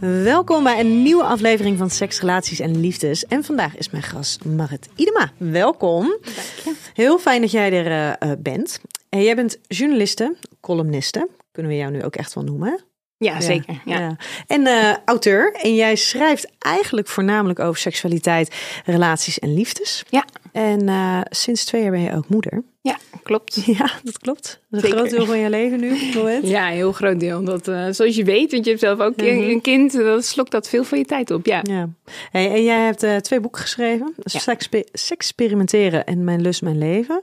Welkom bij een nieuwe aflevering van Seks, Relaties en Liefdes. En vandaag is mijn gast Marit Idema. Welkom. Heel fijn dat jij er uh, bent. En jij bent journaliste, columniste, kunnen we jou nu ook echt wel noemen. Ja, zeker. Ja. ja. En uh, auteur. En jij schrijft eigenlijk voornamelijk over seksualiteit, relaties en liefdes. Ja. En uh, sinds twee jaar ben je ook moeder. Ja, klopt. Ja, dat klopt. Dat is een groot deel van je leven nu, moment. Ja, een heel groot deel. Dat, uh, zoals je weet, want je hebt zelf ook mm -hmm. een kind, dat slokt dat veel van je tijd op. Ja. ja. Hey, en jij hebt uh, twee boeken geschreven. Ja. Seks, experimenteren en Mijn lust, mijn leven.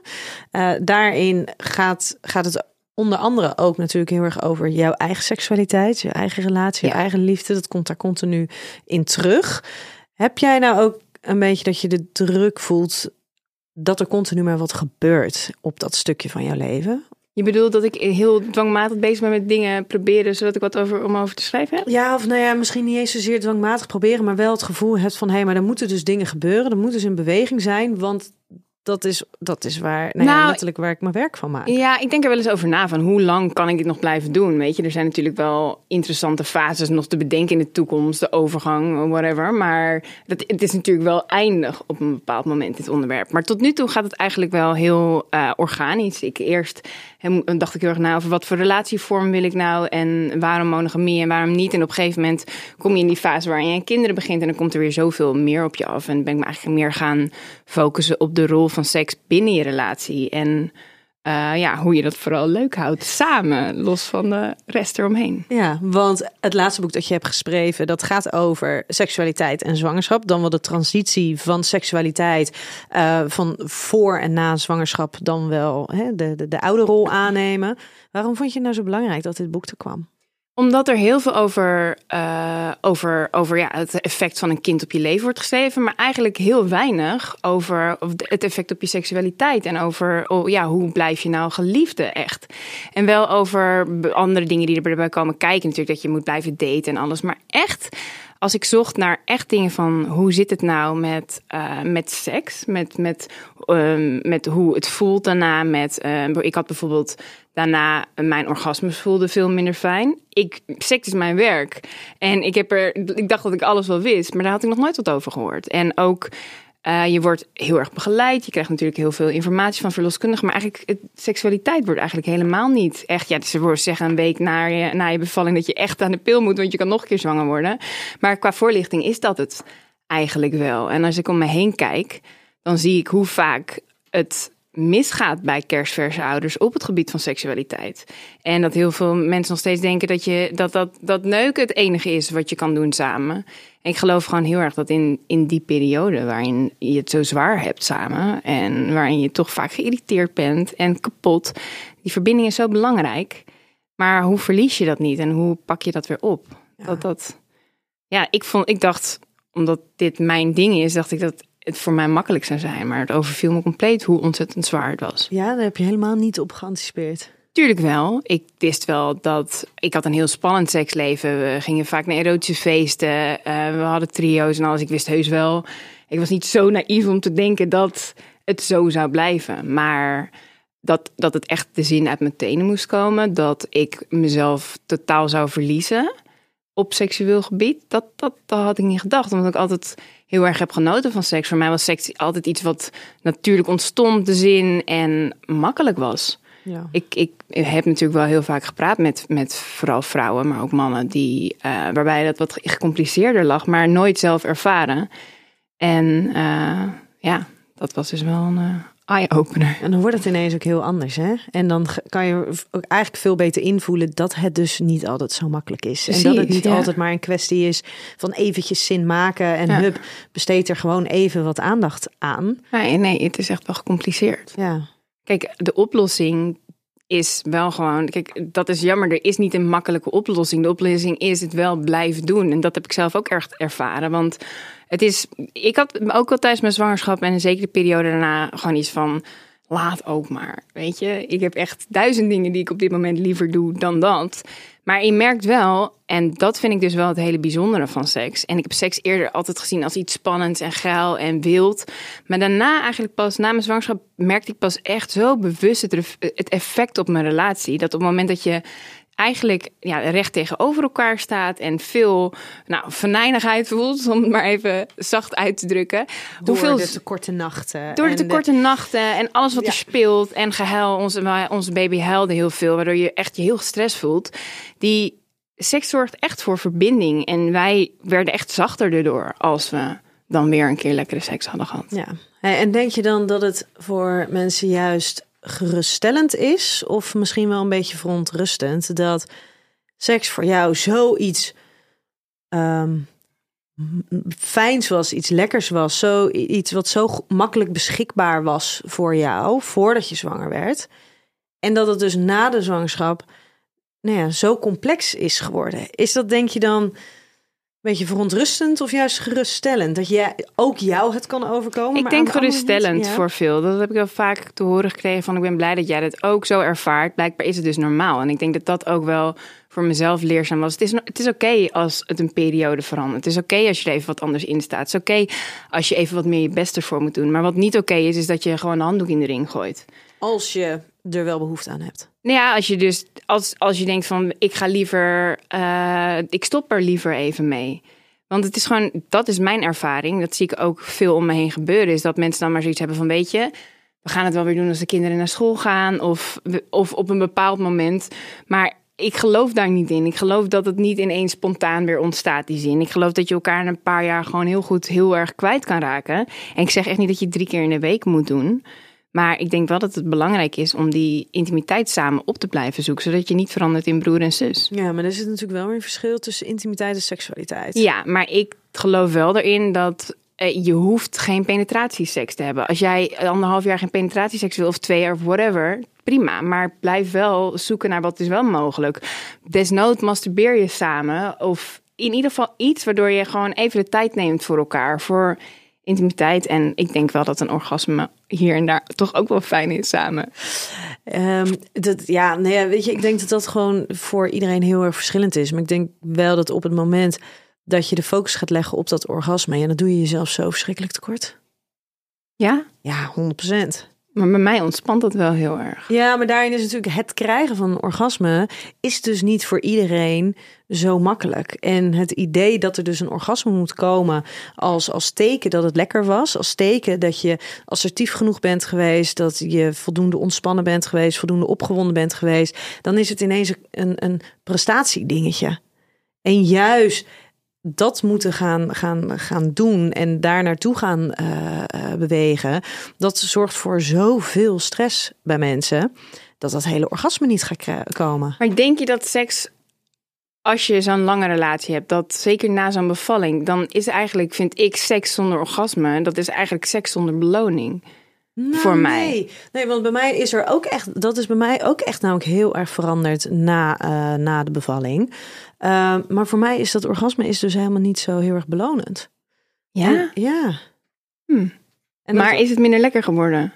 Daarin gaat, gaat het onder andere ook natuurlijk heel erg over jouw eigen seksualiteit, je eigen relatie, je eigen liefde. Dat komt daar continu in terug. Heb jij nou ook een beetje dat je de druk voelt dat er continu maar wat gebeurt op dat stukje van jouw leven? Je bedoelt dat ik heel dwangmatig bezig ben met dingen proberen, zodat ik wat over, om over te schrijven heb? Ja, of nou ja, misschien niet eens zozeer dwangmatig proberen, maar wel het gevoel hebt van hé, hey, maar er moeten dus dingen gebeuren, er moet dus in beweging zijn, want dat is, dat is waar, nou, nou ja, letterlijk waar ik mijn werk van maak. Ja, ik denk er wel eens over na van hoe lang kan ik dit nog blijven doen? Weet je, er zijn natuurlijk wel interessante fases nog te bedenken in de toekomst, de overgang, whatever. Maar dat, het is natuurlijk wel eindig op een bepaald moment, dit onderwerp. Maar tot nu toe gaat het eigenlijk wel heel uh, organisch. Ik eerst en dacht ik heel erg na over wat voor relatievorm wil ik nou en waarom monogamie en waarom niet. En op een gegeven moment kom je in die fase waarin je kinderen begint en dan komt er weer zoveel meer op je af. En ben ik me eigenlijk meer gaan focussen op de rol van seks binnen je relatie. En uh, ja, hoe je dat vooral leuk houdt samen, los van de rest eromheen. Ja, want het laatste boek dat je hebt geschreven, dat gaat over seksualiteit en zwangerschap. Dan wel de transitie van seksualiteit uh, van voor en na zwangerschap dan wel hè, de, de, de oude rol aannemen. Waarom vond je het nou zo belangrijk dat dit boek er kwam? Omdat er heel veel over, uh, over, over ja, het effect van een kind op je leven wordt geschreven, maar eigenlijk heel weinig over het effect op je seksualiteit en over oh, ja, hoe blijf je nou geliefde echt. En wel over andere dingen die erbij komen kijken, natuurlijk dat je moet blijven daten en alles, maar echt als ik zocht naar echt dingen van hoe zit het nou met, uh, met seks, met, met, uh, met hoe het voelt daarna. Met, uh, ik had bijvoorbeeld daarna mijn orgasme voelde veel minder fijn. Ik, seks is mijn werk. En ik, heb er, ik dacht dat ik alles wel wist, maar daar had ik nog nooit wat over gehoord. En ook uh, je wordt heel erg begeleid. Je krijgt natuurlijk heel veel informatie van verloskundigen. Maar eigenlijk, het, seksualiteit wordt eigenlijk helemaal niet echt. Ja, ze zeggen een week na je, na je bevalling dat je echt aan de pil moet, want je kan nog een keer zwanger worden. Maar qua voorlichting is dat het eigenlijk wel. En als ik om me heen kijk, dan zie ik hoe vaak het misgaat bij kerstverse ouders op het gebied van seksualiteit. En dat heel veel mensen nog steeds denken dat, je, dat, dat, dat neuken het enige is wat je kan doen samen. En ik geloof gewoon heel erg dat in, in die periode waarin je het zo zwaar hebt samen en waarin je toch vaak geïrriteerd bent en kapot, die verbinding is zo belangrijk. Maar hoe verlies je dat niet en hoe pak je dat weer op? Ja. Dat, dat, ja, ik, vond, ik dacht, omdat dit mijn ding is, dacht ik dat het voor mij makkelijk zou zijn. Maar het overviel me compleet hoe ontzettend zwaar het was. Ja, daar heb je helemaal niet op geanticipeerd. Tuurlijk wel. Ik wist wel dat ik had een heel spannend seksleven. We gingen vaak naar erotische feesten. Uh, we hadden trio's en alles. Ik wist heus wel. Ik was niet zo naïef om te denken dat het zo zou blijven. Maar dat, dat het echt de zin uit mijn tenen moest komen. Dat ik mezelf totaal zou verliezen op seksueel gebied. Dat, dat, dat had ik niet gedacht. Omdat ik altijd heel erg heb genoten van seks. Voor mij was seks altijd iets wat natuurlijk ontstond, de zin en makkelijk was. Ja. Ik, ik heb natuurlijk wel heel vaak gepraat met, met vooral vrouwen, maar ook mannen, die, uh, waarbij dat wat gecompliceerder lag, maar nooit zelf ervaren. En uh, ja, dat was dus wel een uh, eye-opener. En dan wordt het ineens ook heel anders, hè? En dan kan je ook eigenlijk veel beter invoelen dat het dus niet altijd zo makkelijk is. en dat het niet ja. altijd maar een kwestie is van eventjes zin maken en Ja. hup, besteed er gewoon even wat aandacht aan. Nee, nee, het is echt wel gecompliceerd. Ja, Kijk, de oplossing is wel gewoon. Kijk, dat is jammer. Er is niet een makkelijke oplossing. De oplossing is het wel blijven doen. En dat heb ik zelf ook echt ervaren. Want het is. Ik had ook al tijdens mijn zwangerschap en zeker de periode daarna gewoon iets van. Laat ook maar. Weet je, ik heb echt duizend dingen die ik op dit moment liever doe dan dat. Maar je merkt wel, en dat vind ik dus wel het hele bijzondere van seks. En ik heb seks eerder altijd gezien als iets spannends en geil en wild. Maar daarna, eigenlijk pas na mijn zwangerschap, merkte ik pas echt zo bewust het, effect op mijn relatie. Dat op het moment dat je eigenlijk ja, recht tegenover elkaar staat en veel nou, venijnigheid voelt, om het maar even zacht uit te drukken. door Hoeveel de te korte nachten. door de korte nachten en alles wat Ja. er speelt en gehuil. Onze, onze baby huilde heel veel, waardoor je echt je heel gestrest voelt. Die seks zorgt echt voor verbinding. En wij werden echt zachter erdoor als we dan weer een keer lekkere seks hadden gehad. Ja. En denk je dan dat het voor mensen juist geruststellend is, of misschien wel een beetje verontrustend, dat seks voor jou zoiets ehm fijns was, iets lekkers was, zo iets wat zo makkelijk beschikbaar was voor jou voordat je zwanger werd, en dat het dus na de zwangerschap nou ja, zo complex is geworden. Is dat denk je dan beetje verontrustend of juist geruststellend? Dat jij ook jou het kan overkomen? Ik maar denk geruststellend ja. voor veel. Dat heb ik wel vaak te horen gekregen van ik ben blij dat jij dat ook zo ervaart. Blijkbaar is het dus normaal. En ik denk dat dat ook wel voor mezelf leerzaam was. Het is, het is oké als het een periode verandert. Het is oké als je er even wat anders in staat. Het is oké als je even wat meer je best ervoor moet doen. Maar wat niet oké is, is dat je gewoon een handdoek in de ring gooit. Als je er wel behoefte aan hebt. Nou ja, als je dus als, als je denkt van ik ga liever, eh, ik stop er liever even mee. Want het is gewoon, dat is mijn ervaring. Dat zie ik ook veel om me heen gebeuren. Is dat mensen dan maar zoiets hebben van weet je, we gaan het wel weer doen als de kinderen naar school gaan of, of op een bepaald moment. Maar ik geloof daar niet in. Ik geloof dat het niet ineens spontaan weer ontstaat, die zin. Ik geloof dat je elkaar in een paar jaar gewoon heel goed, heel erg kwijt kan raken. En ik zeg echt niet dat je drie keer in de week moet doen. Maar ik denk wel dat het belangrijk is om die intimiteit samen op te blijven zoeken. Zodat je niet verandert in broer en zus. Ja, maar er zit natuurlijk wel weer een verschil tussen intimiteit en seksualiteit. Ja, maar ik geloof wel erin dat eh, je hoeft geen penetratieseks te hebben. Als jij anderhalf jaar geen penetratieseks wil of twee jaar of whatever, prima. Maar blijf wel zoeken naar wat is wel mogelijk. Desnood masturbeer je samen of in ieder geval iets waardoor je gewoon even de tijd neemt voor elkaar. Voor intimiteit. En ik denk wel dat een orgasme hier en daar toch ook wel fijn is samen. Ehm, dat, ja, nee, ja, weet je, ik denk dat dat gewoon voor iedereen heel erg verschillend is. Maar ik denk wel dat op het moment dat je de focus gaat leggen op dat orgasme, ja, dan doe je jezelf zo verschrikkelijk tekort. Ja, Ja, 100%. Maar bij mij ontspant dat wel heel erg. Ja, maar daarin is natuurlijk het krijgen van een orgasme is dus niet voor iedereen zo makkelijk. En het idee dat er dus een orgasme moet komen als, als teken dat het lekker was, als teken dat je assertief genoeg bent geweest, dat je voldoende ontspannen bent geweest, voldoende opgewonden bent geweest, dan is het ineens een, een prestatiedingetje. En juist dat moeten gaan, gaan, gaan doen en daar naartoe gaan eh, eh, bewegen, dat zorgt voor zoveel stress bij mensen dat dat hele orgasme niet gaat komen. Maar denk je dat seks, als je zo'n lange relatie hebt, dat zeker na zo'n bevalling, dan is eigenlijk, vind ik, seks zonder orgasme, dat is eigenlijk seks zonder beloning. Voor mij. Nee. nee, want bij mij is er ook echt, dat is bij mij ook echt namelijk heel erg veranderd na, eh, na de bevalling. Uh, maar voor mij is dat orgasme is dus helemaal niet zo heel erg belonend. Ja? En- ja. Hm. En maar dat, is het minder lekker geworden?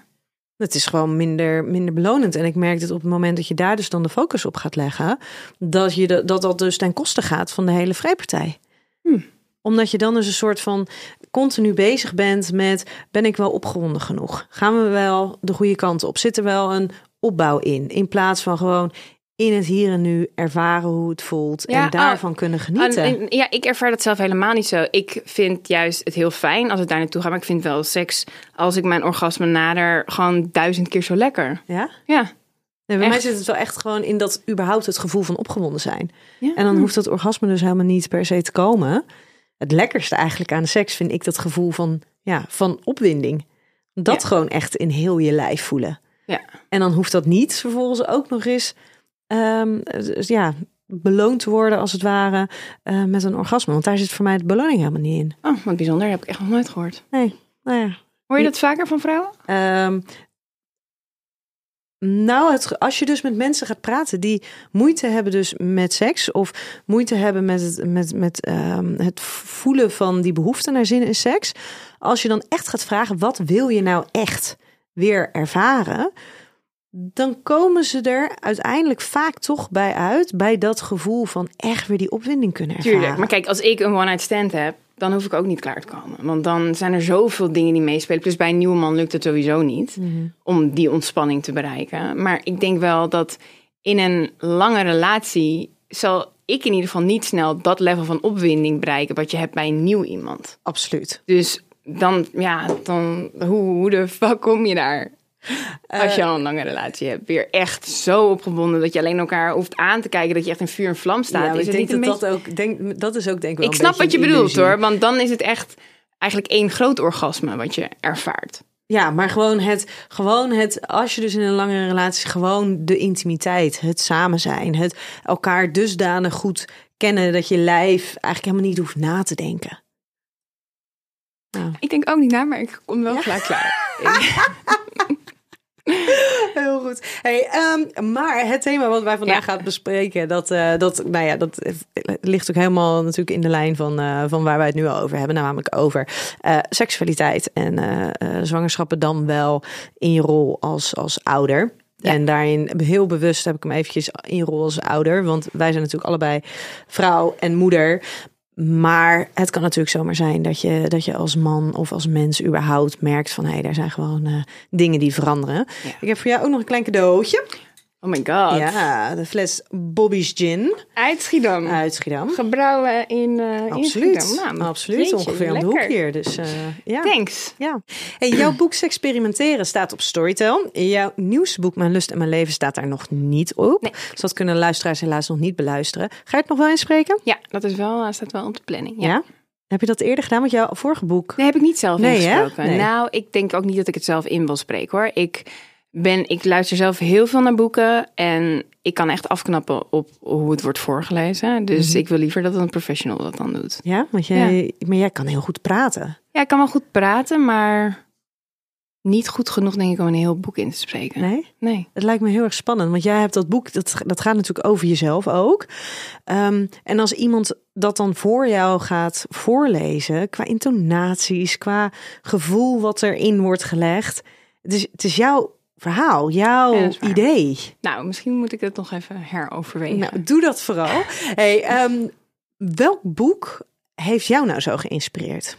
het is gewoon minder, minder belonend. En ik merk dat op het moment dat je daar dus dan de focus op gaat leggen, dat je de, dat, dat dus ten koste gaat van de hele vrijpartij. Hm. Omdat je dan dus een soort van continu bezig bent met: ben ik wel opgewonden genoeg? Gaan we wel de goede kant op? Zit er wel een opbouw in? In plaats van gewoon in het hier en nu ervaren hoe het voelt Ja, en daarvan kunnen genieten. Ah, en- ja, ik ervaar dat zelf helemaal niet zo. Ik vind juist het heel fijn als het daar naartoe gaat. Maar ik vind wel seks, als ik mijn orgasme nader, gewoon duizend keer zo lekker. ja? Ja. Nee, bij mij zit het wel echt gewoon in dat überhaupt het gevoel van opgewonden zijn. ja. En dan hoeft dat orgasme dus helemaal niet per se te komen. Het lekkerste eigenlijk aan seks vind ik dat gevoel van, ja, van opwinding. Dat Ja. gewoon echt in heel je lijf voelen. Ja. En dan hoeft dat niet vervolgens ook nog eens ehm, ja, beloond te worden, als het ware, eh, met een orgasme. Want daar zit voor mij de beloning helemaal niet in. Oh, wat bijzonder. Dat heb ik echt nog nooit gehoord. Nee, nou ja. Hoor je dat vaker van vrouwen? Ehm, nou, het, als je dus met mensen gaat praten die moeite hebben dus met seks of moeite hebben met het, met, met, ehm, het voelen van die behoefte naar zin in seks. Als je dan echt gaat vragen, wat wil je nou echt weer ervaren? Dan komen ze er uiteindelijk vaak toch bij uit, bij dat gevoel van echt weer die opwinding kunnen ervaren. Tuurlijk. Maar kijk, als ik een one-night stand heb, dan hoef ik ook niet klaar te komen. Want dan zijn er zoveel dingen die meespelen. Plus bij een nieuwe man lukt het sowieso niet om die ontspanning te bereiken. Maar ik denk wel dat in een lange relatie zal ik in ieder geval niet snel dat level van opwinding bereiken wat je hebt bij een nieuw iemand. Absoluut. Dus dan, ja, dan, hoe, hoe de fuck kom je daar? Als je al een lange relatie hebt, weer echt zo opgebonden dat je alleen elkaar hoeft aan te kijken dat je echt in vuur en vlam staat. Ja, is ik het denk niet dat dat ook, denk, dat is ook denk ik wel ik snap wat je bedoelt hoor, want dan is het echt eigenlijk één groot orgasme wat je ervaart. Ja, maar gewoon het, gewoon het, als je dus in een lange relatie, gewoon de intimiteit, het samen zijn, het elkaar dusdanig goed kennen dat je lijf eigenlijk helemaal niet hoeft na te denken. Nou, Ik denk ook niet na, maar ik kom wel gelijk klaar. heel goed. Hey, ehm, maar het thema wat wij vandaag Ja. gaan bespreken, dat, eh, dat, nou ja, dat ligt ook helemaal natuurlijk in de lijn van, eh, van waar wij het nu al over hebben, namelijk over eh, seksualiteit en zwangerschappen dan wel in je rol als, als ouder. Ja. En daarin heel bewust heb ik hem eventjes in rol als ouder. Want wij zijn natuurlijk allebei vrouw en moeder. Maar het kan natuurlijk zomaar zijn dat je, dat je als man of als mens überhaupt merkt van hé, hey, daar zijn gewoon eh, dingen die veranderen. Ja. Ik heb voor jou ook nog een klein cadeautje. Oh my god. Ja, de fles Bobby's Gin Uit Schiedam. uit Schiedam. Gebrouwen in, eh in Absoluut, Schiedam. Nou, absoluut. jeetje, Ongeveer om de hoek lekker. hier. Dus eh, ja. Thanks. Ja. Hey, jouw boek Experimenteren staat op Storytel. Jouw nieuwste boek Mijn Lust en Mijn Leven staat daar nog niet op. Nee. Dus dat kunnen luisteraars helaas nog niet beluisteren. Ga je het nog wel inspreken? Ja, dat is wel, eh, staat wel op de planning. Ja. Ja. Heb je dat eerder gedaan met jouw vorige boek? Nee, heb ik niet zelf Nee, hè? ingesproken. Nee. Nou, ik denk ook niet dat ik het zelf in wil spreken hoor. Ik, ben, ik luister zelf heel veel naar boeken en ik kan echt afknappen op hoe het wordt voorgelezen. Dus Mhm. ik wil liever dat een professional dat dan doet. Ja, want jij, maar jij kan heel goed praten. Ja, ik kan wel goed praten, maar niet goed genoeg denk ik om een heel boek in te spreken. Nee? Nee. Het lijkt me heel erg spannend, want jij hebt dat boek, dat, dat gaat natuurlijk over jezelf ook. Ehm, en als iemand dat dan voor jou gaat voorlezen, qua intonaties, qua gevoel wat erin wordt gelegd. Het is, het is jouw verhaal, jouw idee. Nou, misschien moet ik het nog even heroverwegen. Nou, doe dat vooral. Hey, ehm, welk boek heeft jou nou zo geïnspireerd?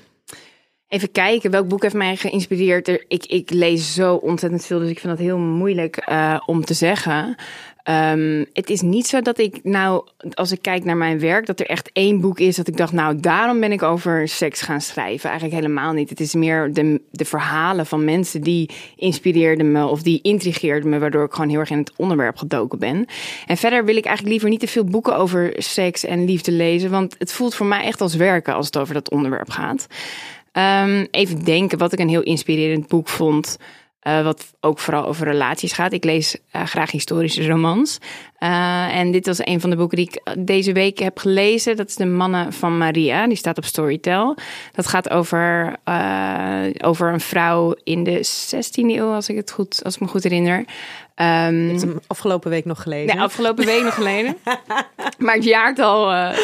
Even kijken, welk boek heeft mij geïnspireerd? Er- Ik, ik lees zo ontzettend veel, dus ik vind dat heel moeilijk eh, om te zeggen. Ehm, het is niet zo dat ik nou, als ik kijk naar mijn werk, dat er echt één boek is dat ik dacht, nou, daarom ben ik over seks gaan schrijven. Eigenlijk helemaal niet. Het is meer de, de verhalen van mensen die inspireerden me of die intrigeerden me, waardoor ik gewoon heel erg in het onderwerp gedoken ben. En verder wil ik eigenlijk liever niet te veel boeken over seks en liefde lezen, want het voelt voor mij echt als werken als het over dat onderwerp gaat. Ehm, even denken wat ik een heel inspirerend boek vond. Eh, wat ook vooral over relaties gaat. Ik lees eh, graag historische romans. Eh, en dit was een van de boeken die ik deze week heb gelezen. Dat is De Mannen van Maria. Die staat op Storytel. Dat gaat over, over een vrouw in de 16e eeuw, als ik, het goed, als ik me goed herinner. Ehm, heb hem afgelopen week nog gelezen. Nee, afgelopen week nog geleden. Maar het jaartal. eh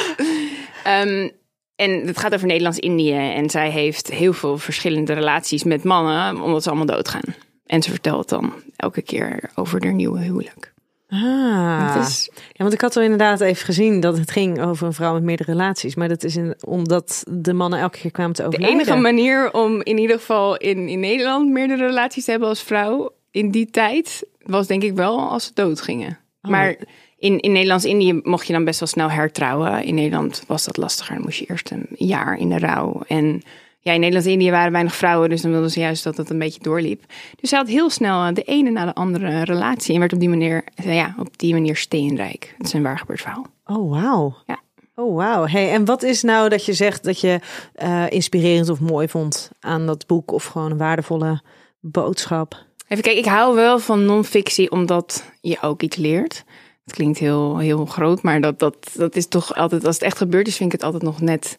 ehm, en het gaat over Nederlands-Indië. En zij heeft heel veel verschillende relaties met mannen, omdat ze allemaal doodgaan. En ze vertelt dan elke keer over haar nieuwe huwelijk. Ah. Is, Ja, want ik had er inderdaad even gezien dat het ging over een vrouw met meerdere relaties. Maar dat is in, omdat de mannen elke keer kwamen te de overlijden. enige manier om in ieder geval in, in Nederland meerdere relaties te hebben als vrouw in die tijd, was denk ik wel als ze doodgingen. Oh. Maar in, in Nederlands-Indië mocht je dan best wel snel hertrouwen. In Nederland was dat lastiger. Dan moest je eerst een jaar in de rouw. En ja, in Nederlands-Indië waren weinig vrouwen. Dus dan wilden ze juist dat het een beetje doorliep. Dus zij had heel snel eh, de ene na de andere relatie. En werd op die manier, ja, op die manier steenrijk. Dat is een waar gebeurd verhaal. Oh, wauw. Ja. Oh, wauw. Hey, en wat is nou dat je zegt dat je eh, inspirerend of mooi vond aan dat boek? Of gewoon een waardevolle boodschap? Even kijken, ik hou wel van non-fictie omdat je ook iets leert. Het klinkt heel, heel groot, maar dat, dat, dat is toch altijd, als het echt gebeurd is, vind ik het altijd nog net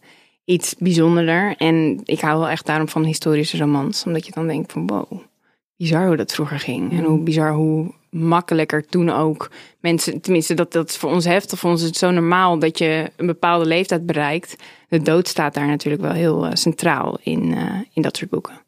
iets bijzonderder. En ik hou wel echt daarom van historische romans, omdat je dan denkt van wow, bizar hoe dat vroeger ging. En hoe bizar hoe makkelijker toen ook mensen, tenminste dat, dat is voor ons heftig, voor ons is het zo normaal dat je een bepaalde leeftijd bereikt. De dood staat daar natuurlijk wel heel uh, centraal in, uh, in dat soort boeken.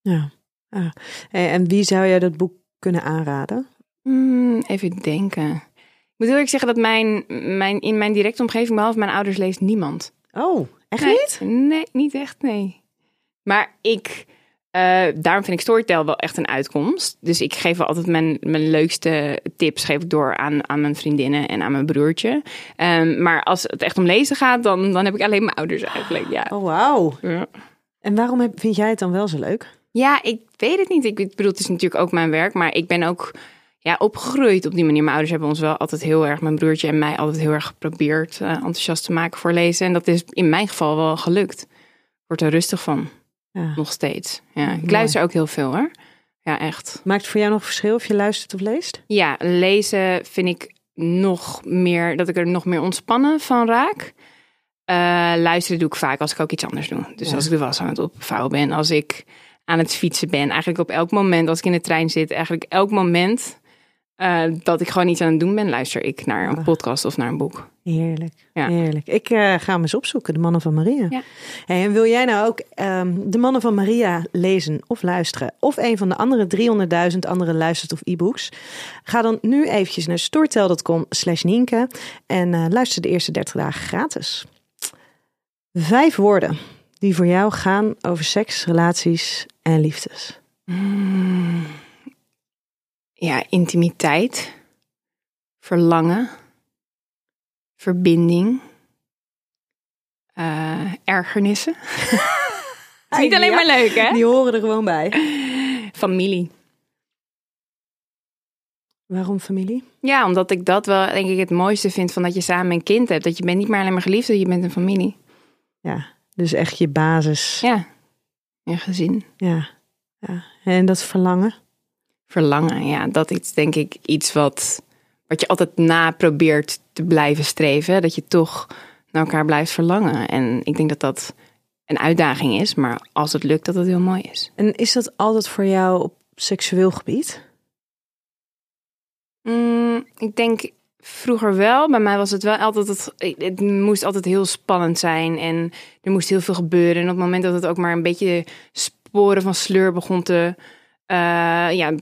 Ja. Ah. En wie zou jij dat boek kunnen aanraden? Hmm, even denken. Ik moet heel erg zeggen dat mijn, mijn, in mijn directe omgeving, behalve mijn ouders, leest niemand. Oh, echt nee, niet? Nee, niet echt, nee. Maar ik, uh, daarom vind ik Storytel wel echt een uitkomst. Dus ik geef wel altijd mijn, mijn leukste tips geef ik door aan, aan mijn vriendinnen en aan mijn broertje. Um, maar als het echt om lezen gaat, dan, dan heb ik alleen mijn ouders eigenlijk. Ja. Oh, wauw. Ja. En waarom heb, vind jij het dan wel zo leuk? Ja, ik weet het niet. Ik bedoel, het is natuurlijk ook mijn werk, maar ik ben ook ja, opgegroeid op die manier. Mijn ouders hebben ons wel altijd heel erg, mijn broertje en mij, altijd heel erg geprobeerd uh, enthousiast te maken voor lezen. En dat is in mijn geval wel gelukt. Wordt er rustig van. Ja. Nog steeds. Ja, ik luister ook heel veel hoor. Ja, echt. Maakt het voor jou nog verschil of je luistert of leest? Ja, lezen vind ik nog meer, dat ik er nog meer ontspannen van raak. Uh, luisteren doe ik vaak als ik ook iets anders doe. Dus Ja. als ik de was aan het opvouwen ben, als ik aan het fietsen ben. Eigenlijk op elk moment, als ik in de trein zit, eigenlijk elk moment uh, dat ik gewoon iets aan het doen ben, luister ik naar een Ah. podcast of naar een boek. Heerlijk, Ja. heerlijk. Ik uh, ga hem eens opzoeken, De Mannen van Maria. Ja. Hey, en wil jij nou ook um, De Mannen van Maria lezen of luisteren? Of een van de andere 300.000 andere luistert of e-books? Ga dan nu eventjes naar storytel.com slash Nienke en uh, luister de eerste 30 dagen gratis. Vijf woorden die voor jou gaan over seks, relaties en liefdes. Mm. Ja, intimiteit, verlangen, verbinding, uh, ergernissen. Is niet alleen maar leuk, hè? Die horen er gewoon bij. Familie. Waarom familie? Ja, omdat ik dat wel, denk ik, het mooiste vind van dat je samen een kind hebt. Dat je bent niet meer alleen maar geliefd, je bent een familie. Ja, dus echt je basis. Ja, je gezin. Ja, ja. En dat verlangen? Verlangen, ja, dat is denk ik iets wat, wat je altijd na probeert te blijven streven. Dat je toch naar elkaar blijft verlangen. En ik denk dat dat een uitdaging is, maar als het lukt, dat het heel mooi is. En is dat altijd voor jou op seksueel gebied? Mm, ik denk vroeger wel. Bij mij was het wel altijd, het, het moest altijd heel spannend zijn en er moest heel veel gebeuren. En op het moment dat het ook maar een beetje sporen van sleur begon te, ja,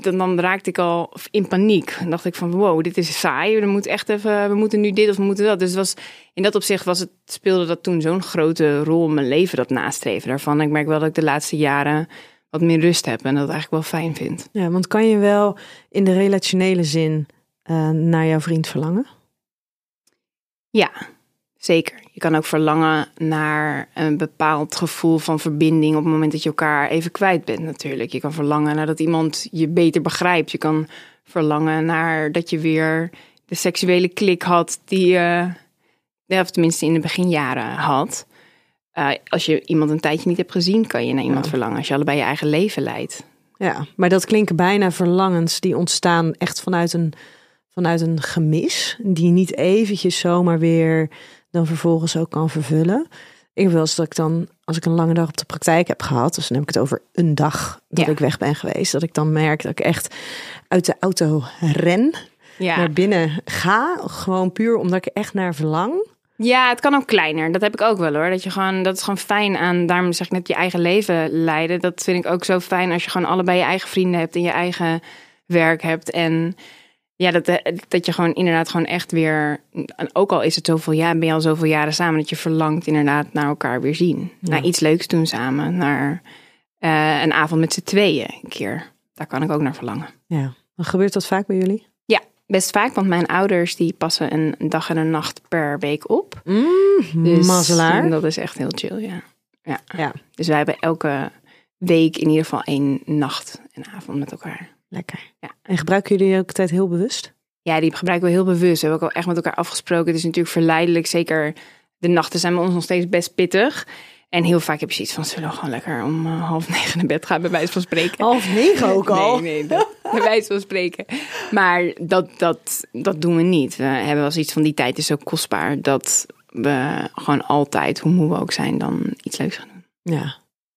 dan, dan, raakte ik al in paniek. Dan dacht ik van, wow, dit is saai. Er moet echt even, we moeten nu dit of we moeten dat. Dus was, in dat opzicht was het, speelde dat toen zo'n grote rol in mijn leven, dat nastreven daarvan. Ik merk wel dat ik de laatste jaren wat meer rust heb en dat eigenlijk wel fijn vind. Ja, want kan je wel in de relationele zin uh, naar jouw vriend verlangen? Ja, zeker. Je kan ook verlangen naar een bepaald gevoel van verbinding op het moment dat je elkaar even kwijt bent natuurlijk. Je kan verlangen naar dat iemand je beter begrijpt. Je kan verlangen naar dat je weer de seksuele klik had die je, uh, of tenminste in de beginjaren had. Uh, als je iemand een tijdje niet hebt gezien, kan je naar iemand ja. verlangen. Als je allebei je eigen leven leidt. Ja, maar dat klinken bijna verlangens die ontstaan echt vanuit een, vanuit een gemis. Die niet eventjes zomaar weer dan vervolgens ook kan vervullen. Ik eens dat ik dan, als ik een lange dag op de praktijk heb gehad, dus dan heb ik het over een dag dat Ja. ik weg ben geweest, dat ik dan merk dat ik echt uit de auto ren, Ja. naar binnen ga, gewoon puur omdat ik echt naar verlang. Ja, het kan ook kleiner. Dat heb ik ook wel hoor. Dat je gewoon, dat is gewoon fijn aan, daarom zeg ik net je eigen leven leiden. Dat vind ik ook zo fijn als je gewoon allebei je eigen vrienden hebt en je eigen werk hebt. En ja, dat, dat je gewoon inderdaad gewoon echt weer, ook al is het zoveel jaar, ben je al zoveel jaren samen, dat je verlangt inderdaad naar elkaar weer zien. Ja. Naar iets leuks doen samen. Naar eh, een avond met z'n tweeën een keer. Daar kan ik ook naar verlangen. Ja, gebeurt dat vaak bij jullie? Best vaak, want mijn ouders die passen een dag en een nacht per week op. Dus Mazzelaar. Dat is echt heel chill, ja. ja. Ja. Dus wij hebben elke week in ieder geval één nacht en avond met elkaar. Lekker. Ja. En gebruiken jullie ook tijd heel bewust? Ja, die gebruiken we heel bewust. We hebben ook al echt met elkaar afgesproken. Het is natuurlijk verleidelijk. Zeker de nachten zijn bij ons nog steeds best pittig. En heel vaak heb je zoiets van, zullen we gewoon lekker om uh, half negen naar bed gaan, bij wijze van spreken. Half negen ook al? Nee, nee, dat, bij wijze van spreken. Maar dat, dat, dat doen we niet. We hebben wel zoiets van, die tijd is zo kostbaar, dat we gewoon altijd, hoe moe we ook zijn, dan iets leuks gaan doen. Ja,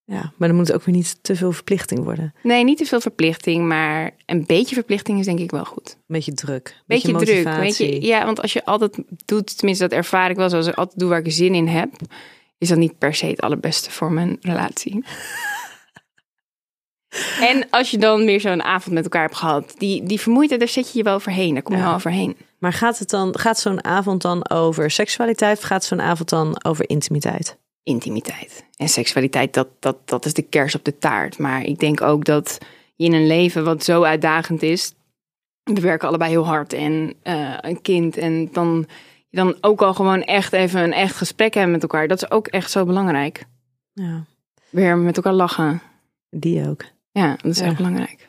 ja, maar er moet ook weer niet te veel verplichting worden. Nee, niet te veel verplichting, maar een beetje verplichting is denk ik wel goed. Een beetje druk. Beetje, beetje druk. Ja, want als je altijd doet, tenminste dat ervaar ik wel, zoals ik altijd doe waar ik zin in heb, is dat niet per se het allerbeste voor mijn relatie. en als je dan weer zo'n avond met elkaar hebt gehad, die, die vermoeidheid, daar zit je je wel overheen. Daar kom je wel overheen. Maar gaat, het dan, gaat zo'n avond dan over seksualiteit of gaat zo'n avond dan over intimiteit? Intimiteit. En seksualiteit, dat, dat, dat is de kers op de taart. Maar ik denk ook dat je in een leven wat zo uitdagend is. We werken allebei heel hard en uh, een kind. En dan, dan ook al gewoon echt even een echt gesprek hebben met elkaar. Dat is ook echt zo belangrijk. Ja. Weer met elkaar lachen. Die ook. Ja, dat is echt belangrijk.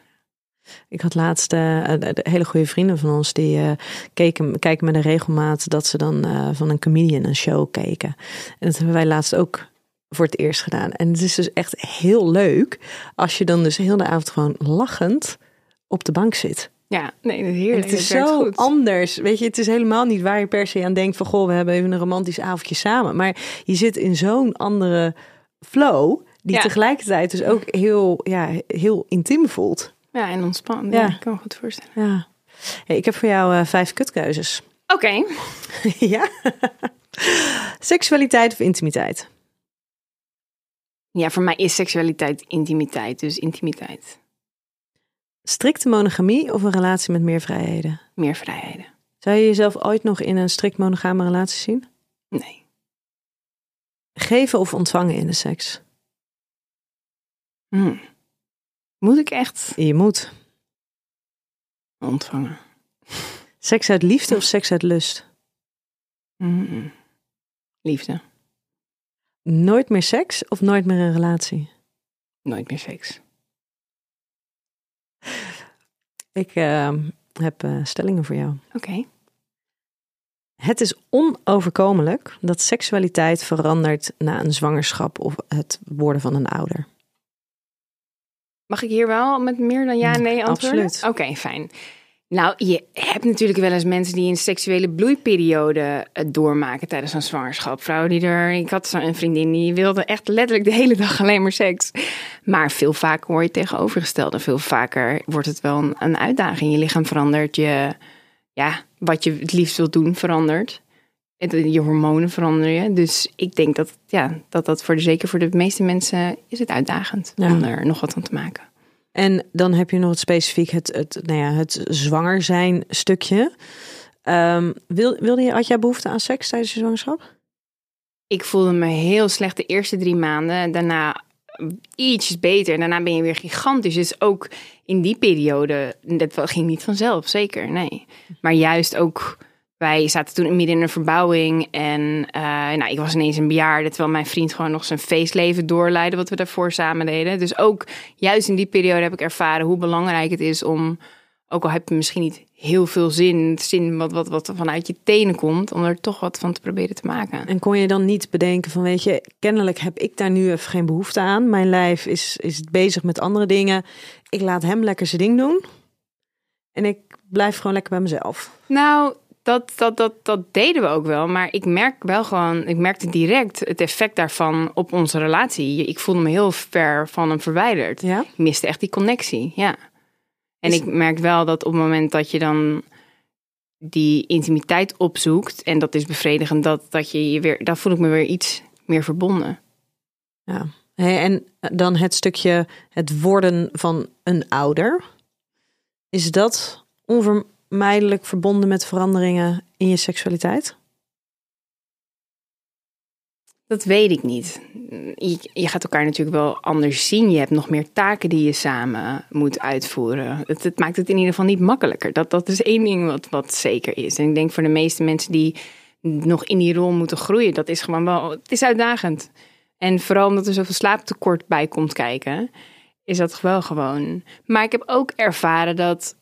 Ik had laatst uh, hele goede vrienden van ons die uh, keken, kijken met een regelmaat dat ze dan uh, van een comedian een show keken. En dat hebben wij laatst ook voor het eerst gedaan. En het is dus echt heel leuk als je dan dus heel de avond gewoon lachend op de bank zit. Ja, nee, dat is heerlijk. het is zo goed. anders. Weet je, het is helemaal niet waar je per se aan denkt van goh, we hebben even een romantisch avondje samen. Maar je zit in zo'n andere flow die Ja. tegelijkertijd dus ook heel, ja, heel intiem voelt. Ja, en ontspannen. Ja. Ja. ik kan me goed voorstellen. Ja. Hey, ik heb voor jou eh, vijf kutkeuzes. Oké. ja. Seksualiteit of intimiteit? Ja, voor mij is seksualiteit intimiteit. Dus intimiteit. Strikte monogamie of een relatie met meer vrijheden? Meer vrijheden. Zou je jezelf ooit nog in een strikt monogame relatie zien? Nee. Geven of ontvangen in de seks? Hm. Moet ik echt Je moet. ontvangen? Seks uit liefde of seks uit lust? Liefde. Nooit meer seks of nooit meer een relatie? Nooit meer seks. Ik eh, heb eh, stellingen voor jou. Oké. Het is onoverkomelijk dat seksualiteit verandert na een zwangerschap of het worden van een ouder. Mag ik hier wel met meer dan ja en nee antwoorden? Absoluut. Oké, fijn. Nou, je hebt natuurlijk wel eens mensen die een seksuele bloeiperiode eh, doormaken tijdens een zwangerschap. Vrouwen die er. Ik had zo'n vriendin die wilde echt letterlijk de hele dag alleen maar seks. Maar veel vaker hoor je het tegenovergestelde. Veel vaker wordt het wel een, een uitdaging. Je lichaam verandert. Je, ja, wat je het liefst wilt doen verandert. Het- Je hormonen veranderen. Dus ik denk dat ja, dat, dat voor de, zeker voor de meeste mensen is het uitdagend Ja. om er nog wat van te maken. En dan heb je nog het specifiek het, het, nou ja, het zwanger zijn stukje. Ehm, wil, wilde je, had jij behoefte aan seks tijdens je zwangerschap? Ik voelde me heel slecht de eerste drie maanden. Daarna ietsjes beter. En daarna ben je weer gigantisch. Dus ook in die periode, dat ging niet vanzelf, zeker, nee. Maar juist ook, wij zaten toen midden in een verbouwing. En eh, nou, ik was ineens een bejaarde, terwijl mijn vriend gewoon nog zijn feestleven doorleidde, wat we daarvoor samen deden. Dus ook juist in die periode heb ik ervaren hoe belangrijk het is om, ook al heb je misschien niet heel veel zin, zin wat, wat, wat vanuit je tenen komt, om er toch wat van te proberen te maken. En kon je dan niet bedenken van, weet je, kennelijk heb ik daar nu even geen behoefte aan. Mijn lijf is, is bezig met andere dingen. Ik laat hem lekker zijn ding doen. En ik blijf gewoon lekker bij mezelf. Nou, dat, dat, dat, dat deden we ook wel. Maar ik merk wel gewoon, ik merkte direct het effect daarvan op onze relatie. Ik voelde me heel ver van hem verwijderd. Ja? Ik miste echt die connectie, ja. En Is- ik merk wel dat op het moment dat je dan die intimiteit opzoekt en dat is bevredigend, dat, dat je je weer, dan voel ik me weer iets meer verbonden. Ja. Hey, en dan het stukje het worden van een ouder. Is dat onvermijdelijk verbonden met veranderingen in je seksualiteit? Dat weet ik niet. Je, je gaat elkaar natuurlijk wel anders zien. Je hebt nog meer taken die je samen moet uitvoeren. Het, het maakt het in ieder geval niet makkelijker. Dat, dat is één ding wat, wat zeker is. En ik denk voor de meeste mensen die nog in die rol moeten groeien, dat is gewoon wel. Het is uitdagend. En vooral omdat er zoveel slaaptekort bij komt kijken, is dat wel gewoon. Maar ik heb ook ervaren dat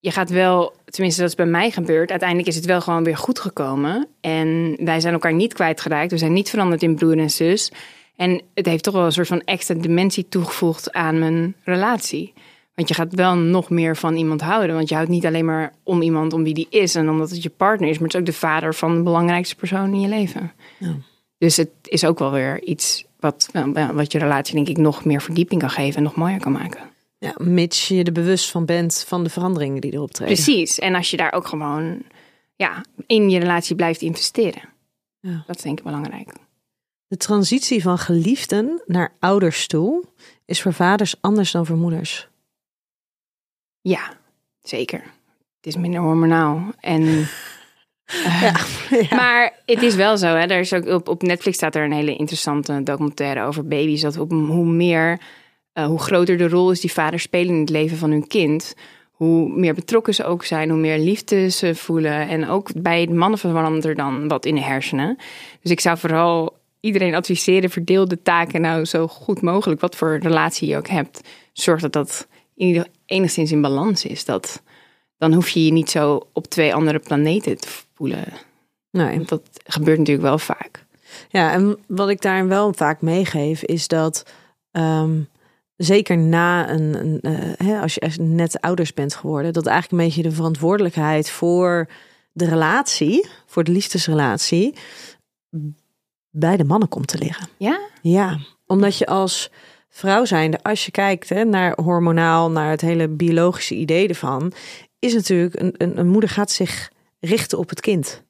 je gaat wel, tenminste dat is bij mij gebeurd. Uiteindelijk is het wel gewoon weer goed gekomen. En wij zijn elkaar niet kwijtgeraakt. We zijn niet veranderd in broer en zus. En het heeft toch wel een soort van extra dimensie toegevoegd aan mijn relatie. Want je gaat wel nog meer van iemand houden. Want je houdt niet alleen maar om iemand om wie die is en omdat het je partner is, maar het is ook de vader van de belangrijkste persoon in je leven. Ja. Dus het is ook wel weer iets wat, wat je relatie, denk ik, nog meer verdieping kan geven en nog mooier kan maken. Ja, mits je er bewust van bent van de veranderingen die erop treden. Precies. En als je daar ook gewoon ja, in je relatie blijft investeren. Ja. Dat is denk ik belangrijk. De transitie van geliefden naar ouders toe is voor vaders anders dan voor moeders. Ja, zeker. Het is minder hormonaal. En, eh, Ja, ja. Maar het is wel zo. Hè? Er is ook op, op Netflix staat er een hele interessante documentaire over baby's. Dat op, hoe meer, eh, hoe groter de rol is die vaders spelen in het leven van hun kind. Hoe meer betrokken ze ook zijn, hoe meer liefde ze voelen. En ook bij mannen verandert er dan wat in de hersenen. Dus ik zou vooral iedereen adviseren, verdeel de taken nou zo goed mogelijk. Wat voor relatie je ook hebt. Zorg dat dat in ieder, enigszins in balans is. Dat, dan hoef je je niet zo op twee andere planeten te voelen. Nee. Want dat gebeurt natuurlijk wel vaak. Ja, en wat ik daar wel vaak meegeef is dat ehm, zeker na een, een eh, hè, als je net ouders bent geworden, dat eigenlijk een beetje de verantwoordelijkheid voor de relatie, voor de liefdesrelatie, bij de mannen komt te liggen. Ja? Ja, omdat je als vrouw zijnde, als je kijkt hè, naar hormonaal, naar het hele biologische idee ervan, is natuurlijk een, een, een moeder gaat zich richten op het kind.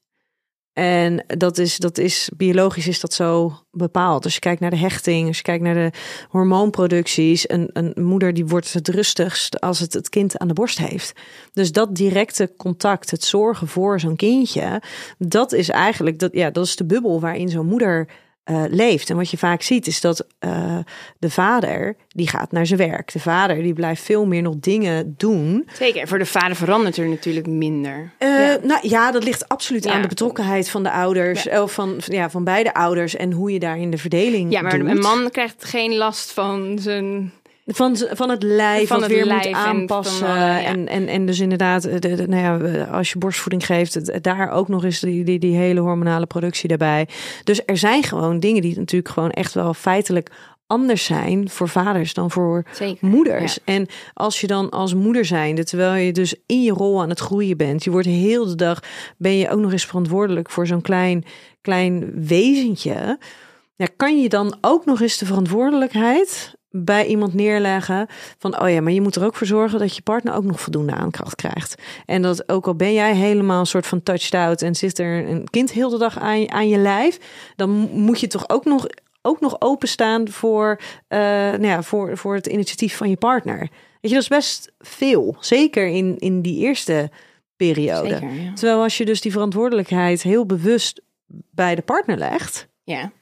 En dat is, dat is biologisch is dat zo bepaald. Als je kijkt naar de hechting, als je kijkt naar de hormoonproducties, een, een moeder die wordt het rustigst als het het kind aan de borst heeft. Dus dat directe contact, het zorgen voor zo'n kindje, dat is eigenlijk dat, ja, dat is de bubbel waarin zo'n moeder eh, leeft. En wat je vaak ziet is dat eh, de vader die gaat naar zijn werk. De vader die blijft veel meer nog dingen doen. Zeker. En voor de vader verandert er natuurlijk minder. Eh, Ja. Nou ja, dat ligt absoluut Ja. aan de betrokkenheid van de ouders, Ja. of van, van- ja, van beide ouders en hoe je daar in de verdeling Ja, maar doet. een man krijgt geen last van zijn... Van, van het lijf, Van het weer lijf moet en van aanpassen. ja. en, en, en dus inderdaad, de, de- nou ja, als je borstvoeding geeft, het- daar ook nog eens die, die, die hele hormonale productie daarbij. Dus er zijn gewoon dingen die natuurlijk gewoon echt wel feitelijk anders zijn voor vaders dan voor Zeker. moeders. En als je dan als moeder zijnde, terwijl je dus in je rol aan het groeien bent, je wordt heel de dag, ben je ook nog eens verantwoordelijk voor zo'n klein, klein wezentje. Ja, kan je dan ook nog eens de verantwoordelijkheid bij iemand neerleggen van, oh ja, maar je moet er ook voor zorgen dat je partner ook nog voldoende aankracht krijgt. En dat ook al ben jij helemaal een soort van touched out en zit er een kind heel de dag aan, je- aan je lijf, dan mo- moet je toch ook nog, ook nog openstaan voor, eh, nou ja, voor, voor het initiatief van je partner. Weet je, dat is best veel. Zeker in, in die eerste periode. Zeker, ja. Terwijl als je dus die verantwoordelijkheid heel bewust bij de partner legt, Ja.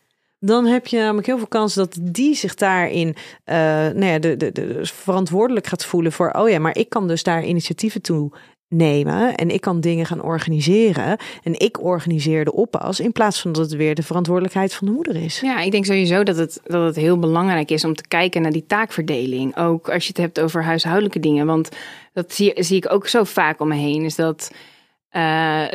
Dan heb je namelijk heel veel kans dat die zich daarin eh nou ja, de, de, de, verantwoordelijk gaat voelen voor, oh ja, maar ik kan dus daar initiatieven toe nemen en ik kan dingen gaan organiseren en ik organiseer de oppas in plaats van dat het weer de verantwoordelijkheid van de moeder is. Ja, ik denk sowieso dat het, dat het heel belangrijk is om te kijken naar die taakverdeling. Ook als je het hebt over huishoudelijke dingen. Want dat zie, zie ik ook zo vaak om me heen. Is dat eh,